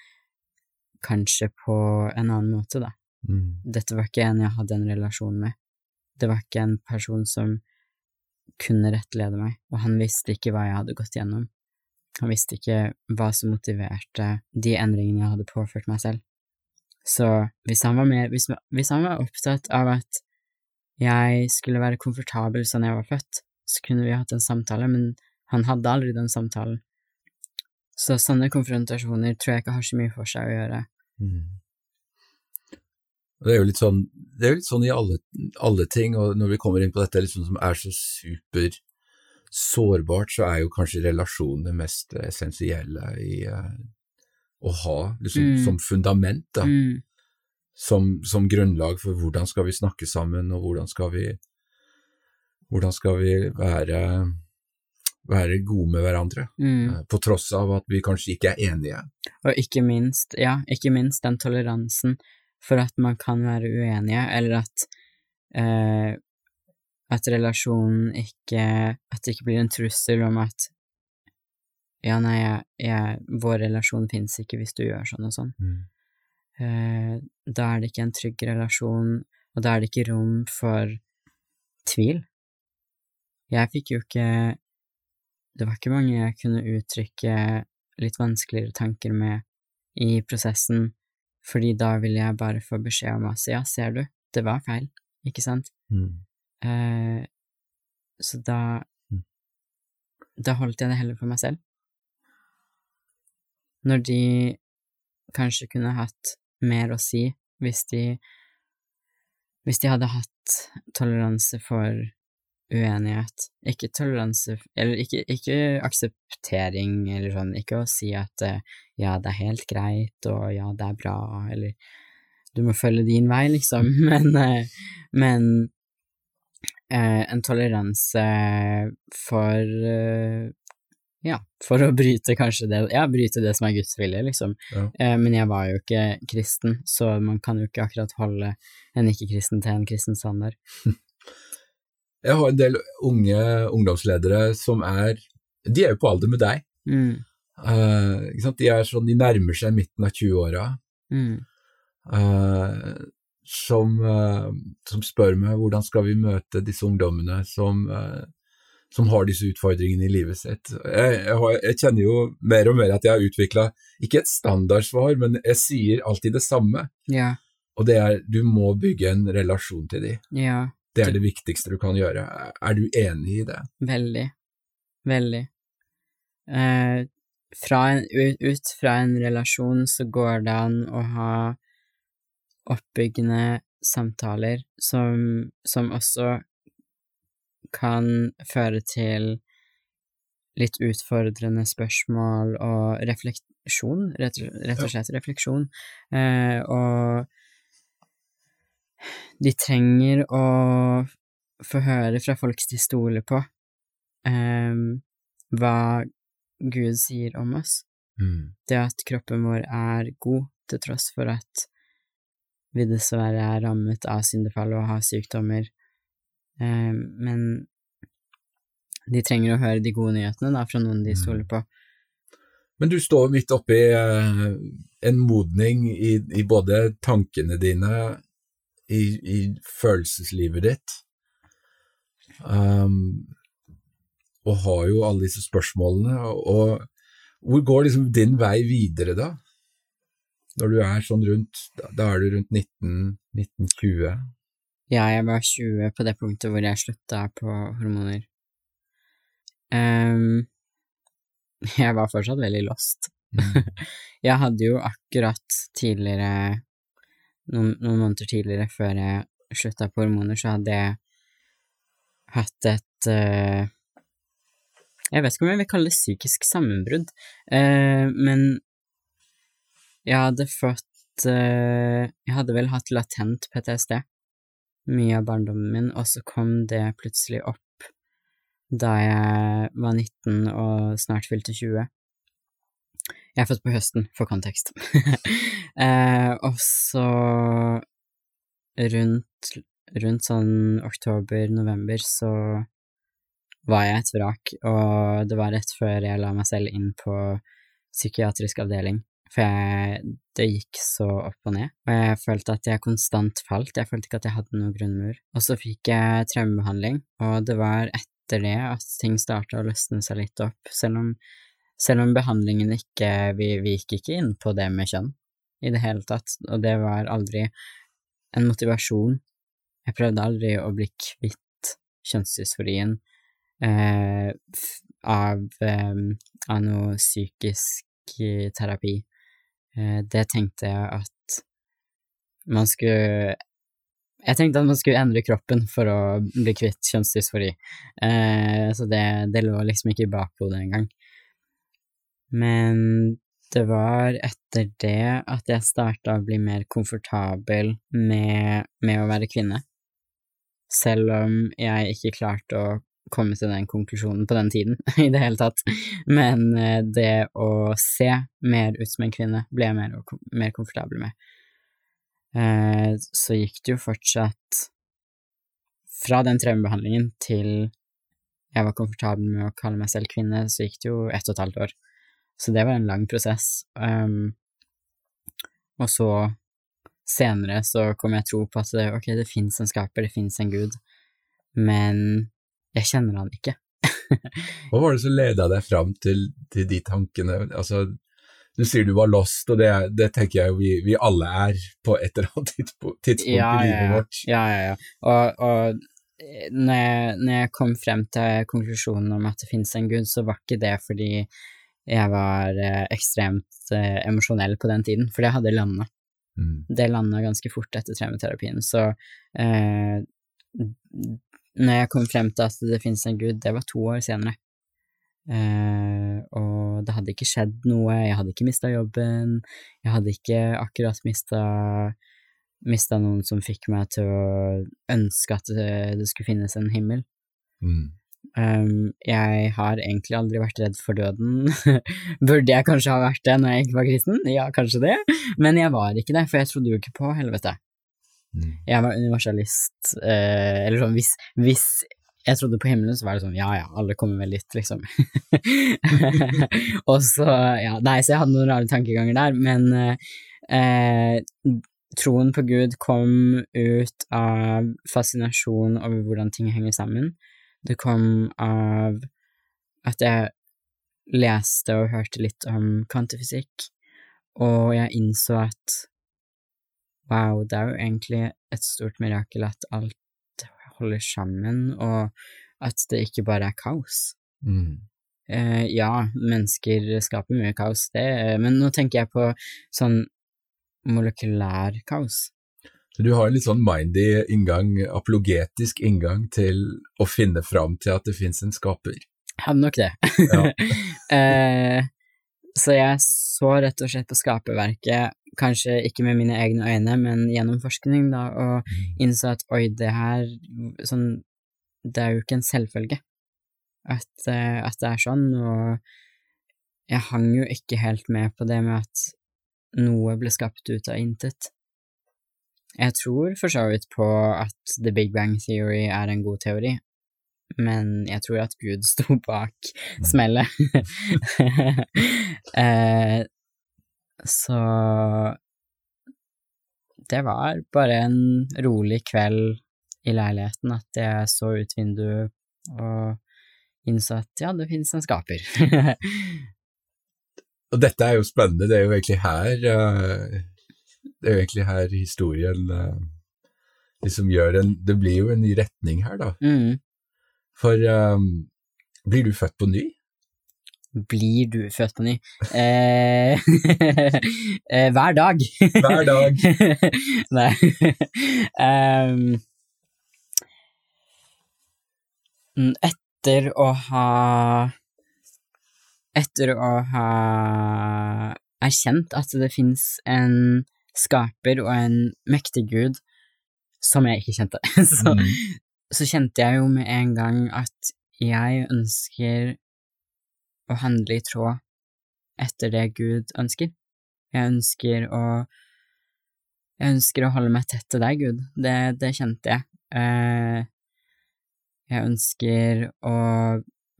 kanskje på en annen måte, da. Mm. Dette var ikke en jeg hadde en relasjon med. Det var ikke en person som kunne rettlede meg, og han visste ikke hva jeg hadde gått gjennom. Han visste ikke hva som motiverte de endringene jeg hadde påført meg selv. Så hvis han var, med, hvis, hvis han var opptatt av at jeg skulle være komfortabel sånn jeg var født, så kunne vi hatt en samtale, men han hadde aldri den samtalen. Så sånne konfrontasjoner tror jeg ikke har så mye for seg å gjøre. Mm. Det er jo litt sånn, det jo litt sånn i alle, alle, ting, og når vi kommer inn på dette liksom, som er så super sårbart, så er jo kanskje relasjonen det mest essensielle i uh, å ha liksom, mm. som fundament. da. Mm. som, som grunnlag for hvordan skal vi snakke sammen, og hvordan skal vi, hvordan skal vi være, være gode med hverandre, Mm. eh, på tross av at vi kanskje ikke er enige. Og ikke minst, ja, ikke minst den toleransen for at man kan være uenige, eller at eh, at relasjonen ikke At det ikke blir en trussel om at ja, nei, jeg, jeg, vår relasjon fins ikke hvis du gjør sånn og sånn. Eh, da er det ikke en trygg relasjon, og da er det ikke rom for tvil. Jeg fikk jo ikke Det var ikke mange jeg kunne uttrykke litt vanskeligere tanker med i prosessen, fordi da ville jeg bare få beskjed om at ja, ser du, det var feil, ikke sant? Mm. Eh, så da Mm. Da holdt jeg det heller for meg selv. Når de kanskje kunne hatt mer å si hvis de Hvis de hadde hatt toleranse for uenighet. Ikke toleranse Eller ikke, ikke akseptering, eller sånn, ikke å si at eh, ja, det er helt greit, og ja, det er bra, eller du må følge din vei, liksom, [laughs] men, eh, men eh, en toleranse for ja, for å bryte kanskje det Ja, bryte det som er Guds vilje, liksom. Ja. Eh, men jeg var jo ikke kristen, så man kan jo ikke akkurat holde en ikke-kristen til en kristen standard. [laughs] Jeg har en del unge ungdomsledere som er De er jo på alder med deg. Mm, Uh? De er sånn, de nærmer seg midten av 20-åra. mm, Uh, som, uh, som spør meg hvordan skal vi møte disse ungdommene som, som har disse utfordringene i livet sitt. Jeg, jeg, jeg kjenner jo mer og mer at jeg har utvikla ikke et standardsvar, men jeg sier alltid det samme, Yeah. og det er du må bygge en relasjon til dem. ja, Det er det viktigste du kan gjøre. Er du enig i det? veldig. Veldig. Eh, fra en, ut, fra en relasjon så går det an å ha oppbyggende samtaler som, som også kan føre til litt utfordrende spørsmål og refleksjon, rett og slett refleksjon, eh, og de trenger å få høre fra folk de stoler på, um, hva Gud sier om oss. Mm. Det at kroppen vår er god, til tross for at vi dessverre er rammet av syndefall og har sykdommer. Um, men de trenger å høre de gode nyhetene da, fra noen de stoler på. Men du står midt oppi eh, en modning i, i både tankene dine, i, i følelseslivet ditt, um, og har jo alle disse spørsmålene. Og hvor går liksom din vei videre, da? Når du er sånn rundt Da, er du rundt 19-20? Ja, jeg var 20 på det punktet hvor jeg slutta på hormoner. Um, [laughs] jeg var fortsatt veldig lost. [laughs] Jeg hadde jo akkurat tidligere, noen, noen måneder tidligere før jeg slutta på hormoner, så hadde jeg hatt et uh, Jeg vet ikke om jeg vil kalle det psykisk sammenbrudd, uh, men jeg hadde fått uh, Jeg hadde vel hatt latent PTSD mye av barndommen min, og så kom det plutselig opp da jeg var 19 og snart fylte 20. Jeg er født på høsten, for kontekst. [laughs] eh, og så rundt, rundt sånn oktober-november så var jeg et vrak, og det var rett før jeg la meg selv inn på psykiatrisk avdeling. For jeg, det gikk så opp og ned, og jeg følte at jeg konstant falt, jeg følte ikke at jeg hadde noen grunnmur. Og så fikk jeg traumebehandling, og det var etter det at ting starta å løsne seg litt opp, selv om, selv om behandlingen ikke vi, vi gikk ikke inn på det med kjønn i det hele tatt, og det var aldri en motivasjon. Jeg prøvde aldri å bli kvitt kjønnsdysforien eh, av, eh, av noe psykisk eh, terapi. Eh, det tenkte jeg at man skulle Jeg tenkte at man skulle endre kroppen for å bli kvitt kjønnsdysfori, eh, så det, det lå liksom ikke i bakhodet engang. Men det var etter det at jeg starta å bli mer komfortabel med, med å være kvinne. Selv om jeg ikke klarte å komme til den konklusjonen på den tiden [laughs] i det hele tatt. Men eh, det å se mer ut som en kvinne ble jeg mer, mer komfortabel med. Eh, så gikk det jo fortsatt fra den traumebehandlingen til jeg var komfortabel med å kalle meg selv kvinne, så gikk det jo ett og et halvt år. Så det var en lang prosess. Um, og så senere så kom jeg tro på at det, ok, det fins en skaper, det fins en gud, men jeg kjenner han ikke. [laughs] Hva var det som leda deg fram til, til, de tankene? Altså, du sier du var lost, og det, det tenker jeg vi, vi, alle er på et eller annet tidspunkt, tidspunkt ja, i livet ja, vårt. Ja, ja, ja. Og, og når, jeg, når jeg, kom frem til konklusjonen om at det finnes en gud, så var ikke det fordi jeg var eh, ekstremt eh, emosjonell på den tiden, fordi jeg hadde landa. Mm. Det landa ganske fort etter traumeterapien, så eh, når jeg kom frem til at det finnes en gud, det var to år senere. Eh, og det hadde ikke skjedd noe, jeg hadde ikke mista jobben, jeg hadde ikke akkurat mista mista noen som fikk meg til å ønske at det, det skulle finnes en himmel. Mm. Um, jeg har egentlig aldri vært redd for døden. [laughs] Burde jeg kanskje ha vært det når jeg ikke var kristen? Ja, kanskje det, men jeg var ikke det, for jeg trodde jo ikke på helvete. Mm. Jeg var universalist, uh, eller sånn hvis, hvis jeg trodde på himmelen, så var det sånn ja ja, alle kommer vel dit, liksom. [laughs] og så, ja, nei, så jeg hadde noen rare tankeganger der, men uh, troen på Gud kom ut av fascinasjon over hvordan ting henger sammen. Det kom av at jeg leste og hørte litt om kvantefysikk, og jeg innså at wow, det er jo egentlig et stort mirakel at alt holder sammen, og at det ikke bare er kaos. Mm. Eh, ja, mennesker skaper mye kaos, det, men nå tenker jeg på sånn molekylær kaos. Så du har en litt sånn mindy inngang, apologetisk inngang til å finne fram til at det fins en skaper? Jeg hadde nok det. Ja. [laughs] eh, så jeg så rett og slett på skaperverket, kanskje ikke med mine egne øyne, men gjennom forskning, da, og mm. innså at oi, det her sånn Det er jo ikke en selvfølge at, uh, at det er sånn, og jeg hang jo ikke helt med på det med at noe ble skapt ut av intet. Jeg tror for så vidt på at The Big Bang Theory er en god teori, men jeg tror at Gud sto bak mm. smellet. [laughs] eh, så det var bare en rolig kveld i leiligheten at jeg så ut vinduet og innså at ja, det finnes en skaper. [laughs] og dette er jo spennende, det er jo egentlig her uh det er jo egentlig her historien uh, liksom gjør en Det blir jo en ny retning her, da. Mm. For um, blir du født på ny? Blir du født på ny? Eh, [laughs] eh, hver dag. Hver dag. [laughs] Nei. um, etter å ha Etter å ha erkjent at det fins en skaper og en mektig gud som jeg ikke kjente. [laughs] så, mm. så kjente jeg jo med en gang at jeg ønsker å handle i tråd etter det Gud ønsker. Jeg ønsker å Jeg ønsker å holde meg tett til deg, Gud. Det, det kjente jeg. Eh, jeg ønsker å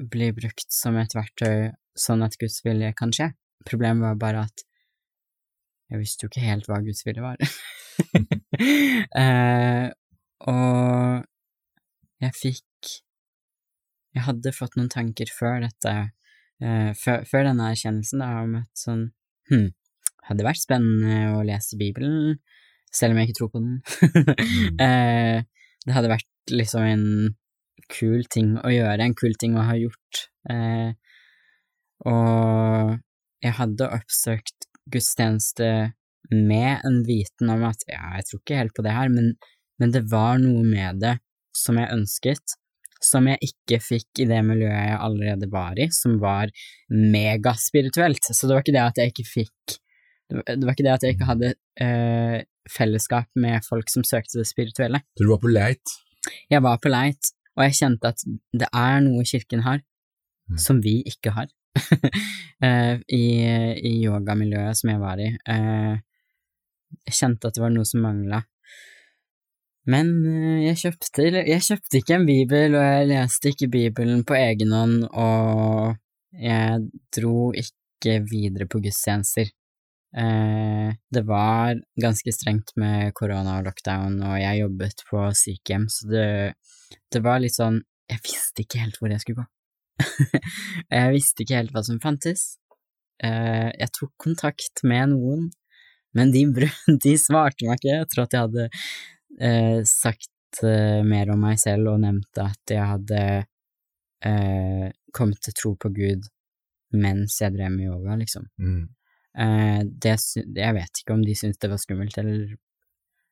bli brukt som et verktøy sånn at Guds vilje kan skje. Problemet var bare at jeg visste jo ikke helt hva Guds vilje var. [laughs] eh, og jeg fikk Jeg hadde fått noen tanker før dette, eh, før, før, denne erkjennelsen, da, om at sånn Hm, hadde vært spennende å lese Bibelen, selv om jeg ikke tror på den. mm. [laughs] eh, det hadde vært liksom en kul ting å gjøre, en kul ting å ha gjort. Eh, og jeg hadde oppsøkt gudstjeneste med en viten om at ja, jeg tror ikke helt på det her, men, men det var noe med det som jeg ønsket, som jeg ikke fikk i det miljøet jeg allerede var i, som var megaspirituelt. Så det var ikke det at jeg ikke fikk Det var ikke det at jeg ikke hadde øh, fellesskap med folk som søkte det spirituelle. Så Du var på leit? Jeg var på leit, og jeg kjente at det er noe kirken har, Mm. som vi ikke har. [laughs] Eh, I, I yogamiljøet som jeg var i. Eh, jeg kjente at det var noe som mangla. Men eh, jeg kjøpte, jeg kjøpte ikke en bibel, og jeg leste ikke Bibelen på egen hånd, og jeg dro ikke videre på gudstjenester. Det var ganske strengt med korona og lockdown, og jeg jobbet på sykehjem, så det, det var litt sånn Jeg visste ikke helt hvor jeg skulle gå. [laughs] jeg visste ikke helt hva som fantes. Eh, jeg tok kontakt med noen, men de, [laughs] de svarte meg ikke Jeg tror at jeg hadde eh, sagt eh, mer om meg selv og nevnte at jeg hadde kommet til tro på Gud mens jeg drev med yoga, liksom. Mm. Det, jeg vet ikke om de syntes det var skummelt, eller,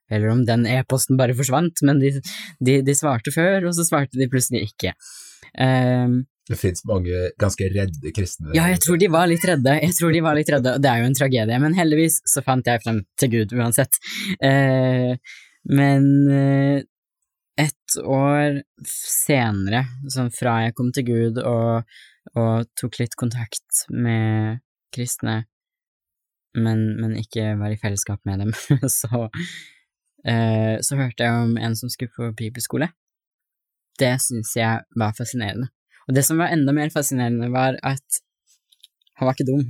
eller om den e-posten bare forsvant, men de, de, de svarte før, og så svarte de plutselig ikke. Eh, Det fins mange ganske redde kristne ja, jeg tror de var litt redde, jeg tror de var litt redde, og det er jo en tragedie, men heldigvis så fant jeg frem til Gud uansett. Eh, men eh, et år senere, sånn fra jeg kom til Gud og, og tok litt kontakt med kristne, men, men ikke var i fellesskap med dem, [laughs] så, eh, så hørte jeg om en som skulle på bibelskole. Det syns jeg var fascinerende. Og det som var enda mer fascinerende, var at han var ikke dum.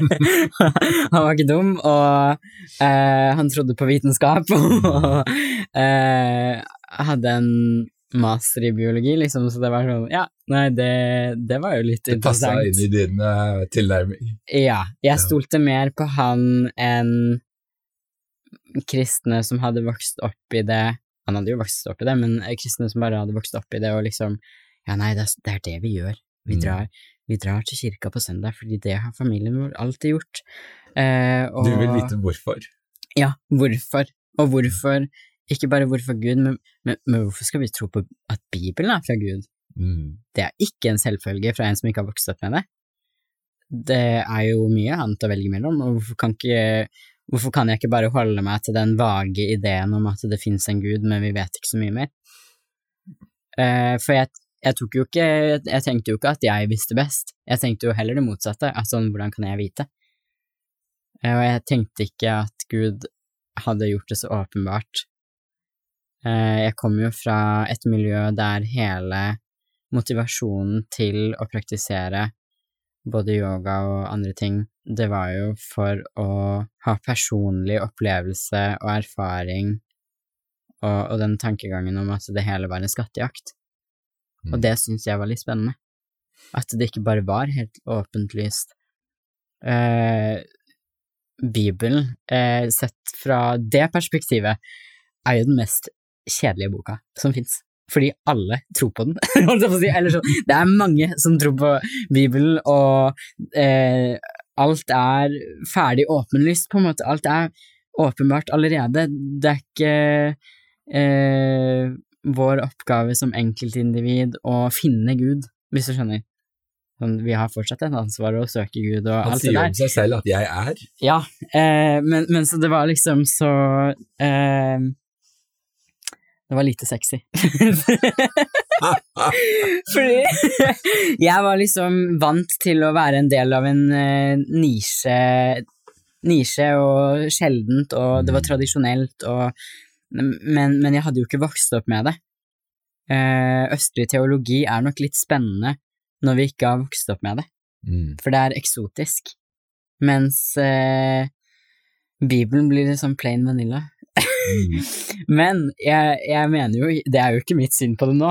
[laughs] han var ikke dum, og eh, han trodde på vitenskap [laughs] og eh, hadde en master i biologi, liksom, så det var sånn Ja, nei, det, det var jo litt Det passa inn i din uh, tilnærming. Ja, jeg Ja. stolte mer på han enn kristne som hadde vokst opp i det Han hadde jo vokst opp i det, men kristne som bare hadde vokst opp i det og liksom Ja, nei, det er, det vi gjør. Vi Mm. drar, vi drar til kirka på søndag fordi det har familien vår alltid gjort. Eh, og, Du vil vite hvorfor. Ja, hvorfor? Og hvorfor Ikke bare hvorfor Gud, men, men, men hvorfor skal vi tro på at Bibelen er fra Gud? Mm. Det er ikke en selvfølge fra en som ikke har vokst opp med det. Det er jo mye annet å velge mellom, og hvorfor kan, ikke, hvorfor kan jeg ikke bare holde meg til den vage ideen om at det finnes en gud, men vi vet ikke så mye mer? Eh, for jeg, jeg jo ikke Jeg tenkte jo ikke at jeg visste best, jeg tenkte jo heller det motsatte, at sånn, hvordan kan jeg vite? Eh, og jeg tenkte ikke at Gud hadde gjort det så åpenbart. Eh, jeg kom jo fra et miljø der hele motivasjonen til å praktisere både yoga og andre ting, det var jo for å ha personlig opplevelse og erfaring og, og den tankegangen om at det hele var en skattejakt. Og Mm. det syns jeg var litt spennende. At det ikke bare var helt åpentlyst. Eh, Bibelen, eh, sett fra det perspektivet, er jo den mest kjedelige boka som fins. Fordi alle tror på den. [laughs] holdt jeg på å si. Eller sånn, det er mange som tror på Bibelen, og eh, alt er ferdig åpenlyst, på en måte. Alt er åpenbart allerede. Det er ikke eh, vår oppgave som enkeltindivid å finne Gud, hvis du skjønner. Sånn, vi har fortsatt et ansvar å søke Gud og Han alt det der. Han sier jo om seg selv at 'jeg er'. Ja, eh, men, men så det var liksom så eh, Det var lite sexy. [laughs] Fordi jeg var liksom vant til å være en del av en eh, nisje, nisje og sjeldent, og det var Mm. tradisjonelt, og, men, men jeg hadde jo ikke vokst opp med det. Eh, østlig teologi er nok litt spennende når vi ikke har vokst opp med det Mm. for det er eksotisk. Mens eh, Bibelen blir litt sånn plain vanilla. Mm. [laughs] Men jeg, jeg mener jo Det er jo ikke mitt syn på det nå.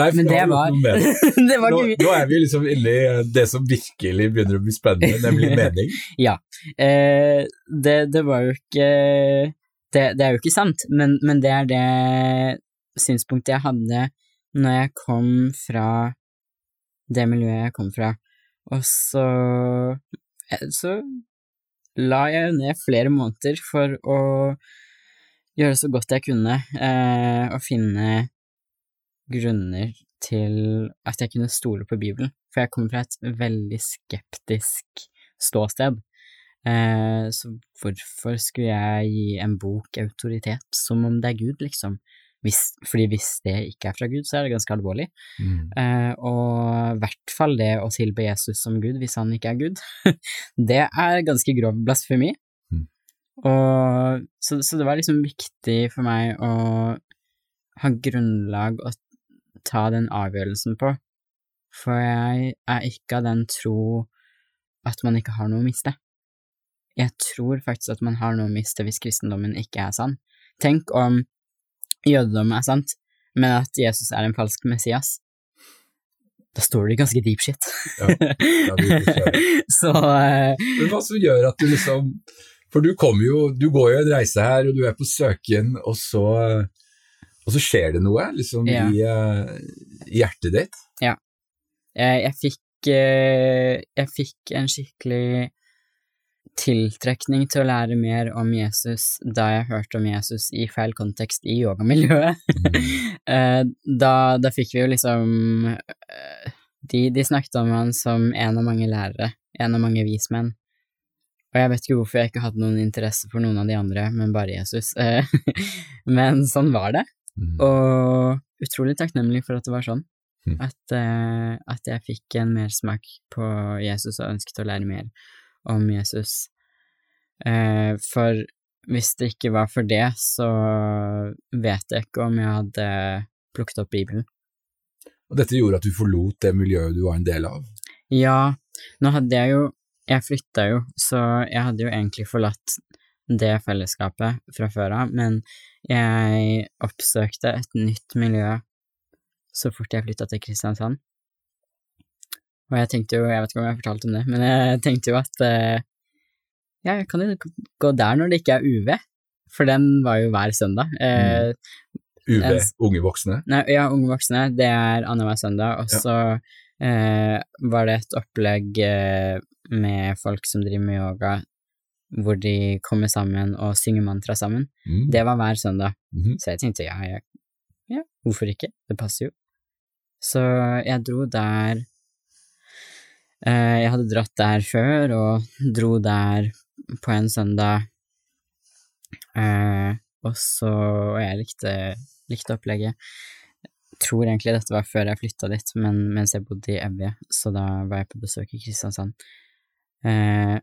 Nei, for det var- [laughs] det. var Nå, nå er vi liksom inne i det som virkelig begynner å bli spennende, nemlig [laughs] mening. eh, det, det var jo ikke det, det er jo ikke sant, men, men det er det synspunktet jeg hadde når jeg kom fra det miljøet jeg kom fra. Og så eh, så la jeg ned flere måneder for å gjøre så godt jeg kunne, eh, og finne grunner til at jeg kunne stole på Bibelen, for jeg kommer fra et veldig skeptisk ståsted. Eh, så hvorfor skulle jeg gi en bok autoritet som om det er Gud, liksom? Hvis, fordi hvis det ikke er fra Gud, så er det ganske alvorlig. Mm. Eh, og i hvert fall det å tilbe Jesus som Gud hvis han ikke er Gud, [laughs] det er ganske grov blasfemi. Mm. Og, så, så det var liksom viktig for meg å ha grunnlag å ta den avgjørelsen på, for jeg er ikke av den tro at man ikke har noe å miste. Jeg tror faktisk at man har noe å miste hvis kristendommen ikke er sann. Tenk om jødedommen er sant, men at Jesus er en falsk Messias. Da står det ganske deep shit. Ja, ja, [laughs] så eh, Men hva som gjør at du liksom For du kommer jo, du går jo en reise her, og du er på søken, og så, og så skjer det noe liksom Ja. i, uh, hjertet ditt. jeg, jeg fikk uh, Jeg fikk en skikkelig tiltrekning til å lære mer om Jesus da jeg hørte om Jesus i feil kontekst i yogamiljøet. [laughs] Eh, da, da fikk vi jo liksom eh, de, de snakket om han som en av mange lærere, en av mange vismenn. Og jeg vet ikke hvorfor jeg ikke hadde noen interesse for noen av de andre, men bare Jesus. Eh, [laughs] men sånn var det. Mm. Og utrolig takknemlig for at det var sånn. Mm. At, at jeg fikk en mersmak på Jesus og ønsket å lære mer om Jesus. Eh, for hvis det ikke var for det, så vet jeg ikke om jeg hadde plukket opp Bibelen. Og dette gjorde at du forlot det miljøet du var en del av. Ja, nå hadde jeg jo Jeg flytta jo, så jeg hadde jo egentlig forlatt det fellesskapet fra før av, men jeg oppsøkte et nytt miljø så fort jeg flytta til Kristiansand. Og jeg tenkte jo, jeg vet ikke om jeg har fortalt om det, men jeg tenkte jo at eh, ja, jeg kan jo gå der når det ikke er UV, for den var jo hver søndag. Eh, UV, En- unge voksne. Nei, ja, Unge voksne, det er annenhver søndag, og Ja. så eh, var det et opplegg eh, med folk som driver med yoga, hvor de kommer sammen og synger mantra sammen. Mm. Det var hver søndag, Mhm. så jeg tenkte ja, jeg, ja, hvorfor ikke, det passer jo. Så jeg dro der Jeg hadde dratt der før, og dro der på en søndag, eh, og så Og jeg likte, likte opplegget. Tror egentlig dette var før jeg flytta dit, men mens jeg bodde i Evje, så da var jeg på besøk i Kristiansand. Eh,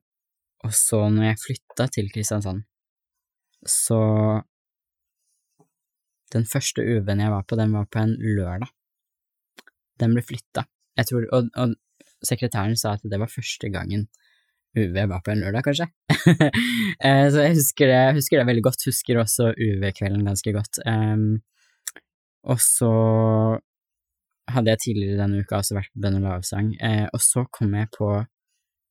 og så når jeg flytta til Kristiansand, så Den første UV-en jeg var på, den var på en lørdag. Den ble flytta. Jeg og, og sekretæren sa at det var første gangen UV var på en lørdag, kanskje. [laughs] Eh, så jeg husker det, husker det veldig godt. Husker også UV-kvelden ganske godt. Um, og så hadde jeg tidligere denne uka også vært på bønn og lavsang, uh, og så kom jeg på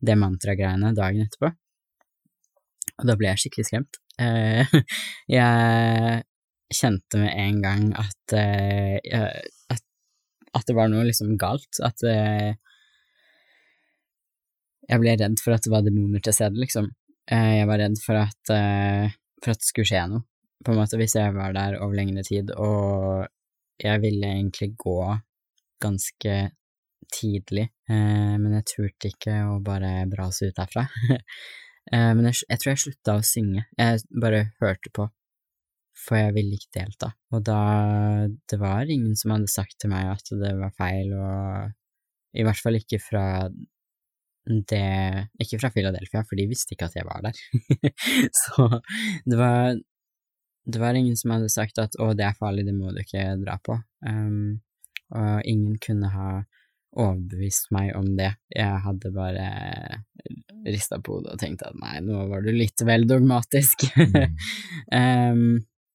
det mantragreiene dagen etterpå, og da ble jeg skikkelig skremt. Uh, [laughs] jeg kjente med en gang at, uh, at, at det var noe liksom galt, at eh, jeg ble redd for at det var demoner til stede, liksom. Eh, jeg var redd for at, eh, for at det skulle skje noe, på en måte, hvis jeg var der over lengre tid, og jeg ville egentlig gå ganske tidlig, eh, men jeg turte ikke å bare brase ut derfra. [laughs] men jeg, jeg tror jeg slutta å synge, jeg bare hørte på, for jeg ville ikke delta. Og da Det var ingen som hadde sagt til meg at det var feil, og i hvert fall ikke fra det Ikke fra Philadelphia, for de visste ikke at jeg var der. [laughs] Så det var det var ingen som hadde sagt at 'å, det er farlig, det må du ikke dra på'. Um, og ingen kunne ha overbevist meg om det. Jeg hadde bare rista på hodet og tenkt at nei, nå var du litt vel dogmatisk. Mm. [laughs] um,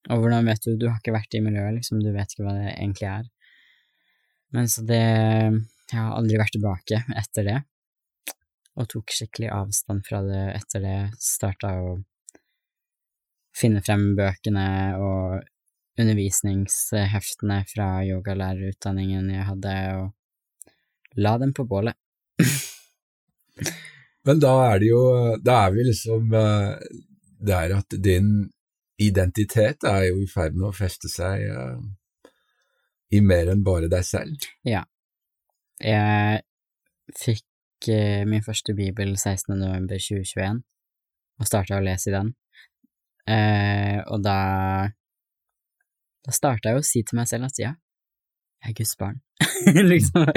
og hvordan vet du, du har ikke vært i miljøet, liksom, du vet ikke hva det egentlig er. Men så det Jeg har aldri vært tilbake etter det, og tok skikkelig avstand fra det etter det. Starta å finne frem bøkene og undervisningsheftene fra yogalærerutdanningen jeg hadde, og la dem på bålet. [laughs] Men da er det jo Da er vi liksom Det er at din identitet er jo i ferd med å feste seg eh, i mer enn bare deg selv? Ja. Jeg fikk eh, min første bibel 16. november 2021, og starta å lese i den. Eh, og da Da starta jeg å si til meg selv at ja, jeg er Guds barn. [laughs] liksom.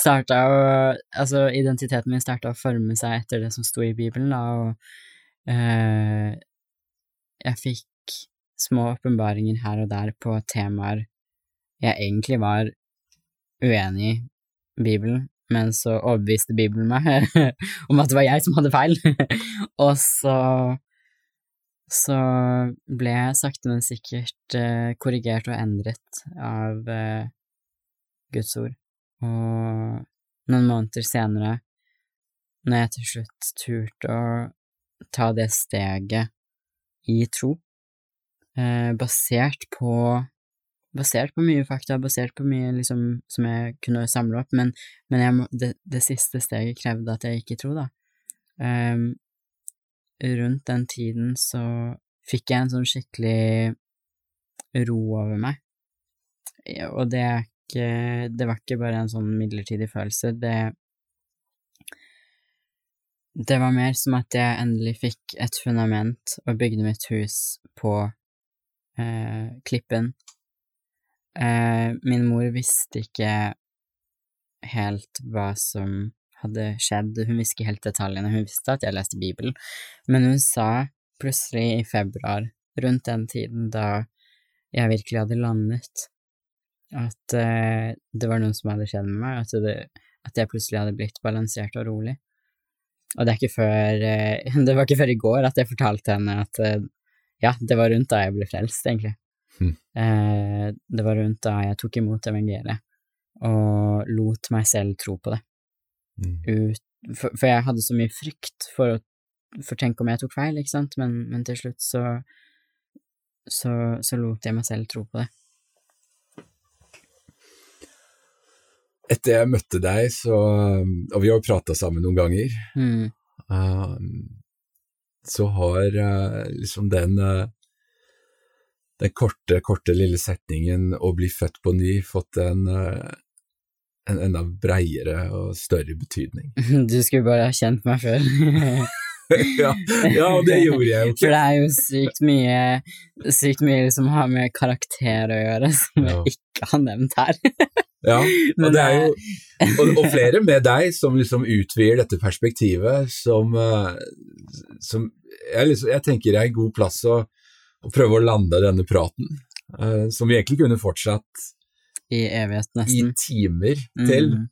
starta å Altså, identiteten min starta å forme seg etter det som sto i Bibelen, da, og eh, jeg fikk små åpenbaringer her og der på temaer jeg egentlig var uenig i Bibelen, men så overbeviste Bibelen meg [laughs] om at det var jeg som hadde feil. [laughs] og så så ble jeg sakte, men sikkert eh, korrigert og endret av eh, Guds ord. Og noen måneder senere, når jeg til slutt turte å ta det steget i tro, eh, basert på basert på mye fakta, basert på mye liksom som jeg kunne samle opp, men, men jeg må, det, det, siste steget krevde at jeg gikk i tro, da. Um, rundt den tiden så fikk jeg en sånn skikkelig ro over meg, og det er ikke Det var ikke bare en sånn midlertidig følelse, det det var mer som at jeg endelig fikk et fundament og bygde mitt hus på eh, klippen Eh, min mor visste ikke helt hva som hadde skjedd, hun visste ikke helt detaljene, hun visste at jeg leste Bibelen, men hun sa plutselig i februar, rundt den tiden da jeg virkelig hadde landet, at eh, det var noe som hadde skjedd med meg, at, det, at jeg plutselig hadde blitt balansert og rolig. Og det før eh, [laughs] Det var ikke før i går at jeg fortalte henne at eh, ja, det var rundt da jeg ble frelst, egentlig. Mm. Eh, det var rundt da jeg tok imot evangeliet og lot meg selv tro på det. Mm. Ut, for, for, jeg hadde så mye frykt for, å, for tenk om jeg tok feil, ikke sant, men, men til slutt så, så, så lot jeg meg selv tro på det. Etter jeg møtte deg, så Og vi har jo prata sammen noen ganger. Mm. Uh, så har uh, liksom den uh, den korte, korte lille setningen 'å bli født på ny' fått en, uh, en enda breiere og større betydning. [laughs] Du skulle bare ha kjent meg før. [laughs] ja, ja, det gjorde jeg jo ikke. For det er jo sykt mye, sykt mye som har med karakter å gjøre, som Ja. jeg ikke har nevnt her. [laughs] Ja, og det er jo og, og flere med deg som liksom utvider dette perspektivet, som, eh, som jeg, liksom, jeg tenker er en god plass å, å prøve å lande denne praten, uh, som vi egentlig kunne fortsatt I evighet, nesten. i timer til. Mm.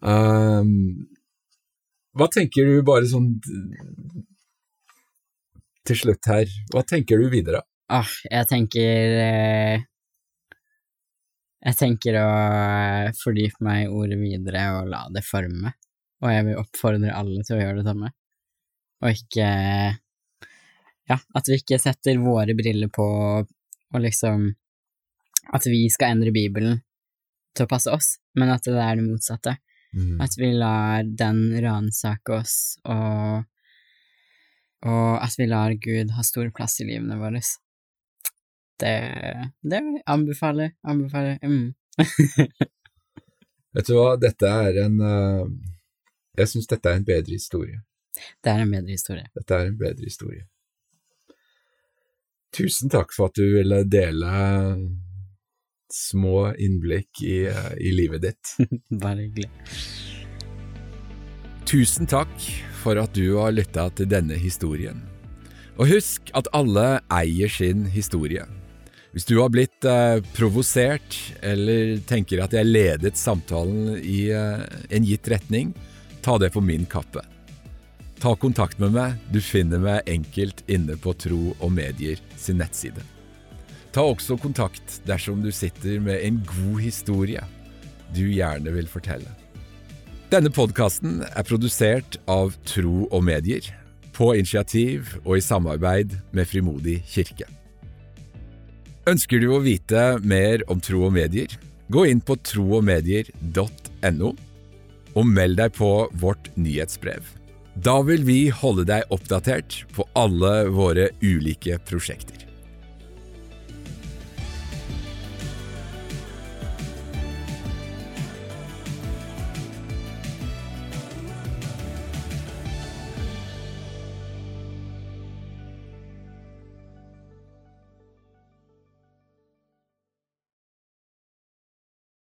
Um, hva tenker du bare sånn til slutt her, hva tenker du videre? Ah, jeg tenker eh, Jeg tenker å fordype meg i ordet videre og la det forme. Og jeg vil oppfordre alle til å gjøre det samme. Og ikke Ja, at vi ikke setter våre briller på og liksom At vi skal endre Bibelen til å passe oss, men at det er det motsatte. Mm. At vi lar den ransake oss, og, og at vi lar Gud ha stor plass i livene våre. Det, det anbefaler, anbefaler. Mm. [laughs] Vet du hva, dette er en uh, Jeg syns dette er en bedre historie. Det er en bedre historie. Dette er en bedre historie. Tusen takk for at du ville dele små innblikk i, i livet ditt. [laughs] Bare hyggelig. Tusen takk for at du har lytta til denne historien. Og husk at alle eier sin historie. Hvis du har blitt eh, provosert, eller tenker at jeg ledet samtalen i eh, en gitt retning, ta det på min kappe. Ta kontakt med meg, du finner meg enkelt inne på Tro og Medier sin nettside. Ta også kontakt dersom du sitter med en god historie du gjerne vil fortelle. Denne podkasten er produsert av Tro og Medier, på initiativ og i samarbeid med Frimodig kirke. Ønsker du å vite mer om Tro og Medier? Gå inn på troogmedier.no, og meld deg på vårt nyhetsbrev. Da vil vi holde deg oppdatert på alle våre ulike prosjekter.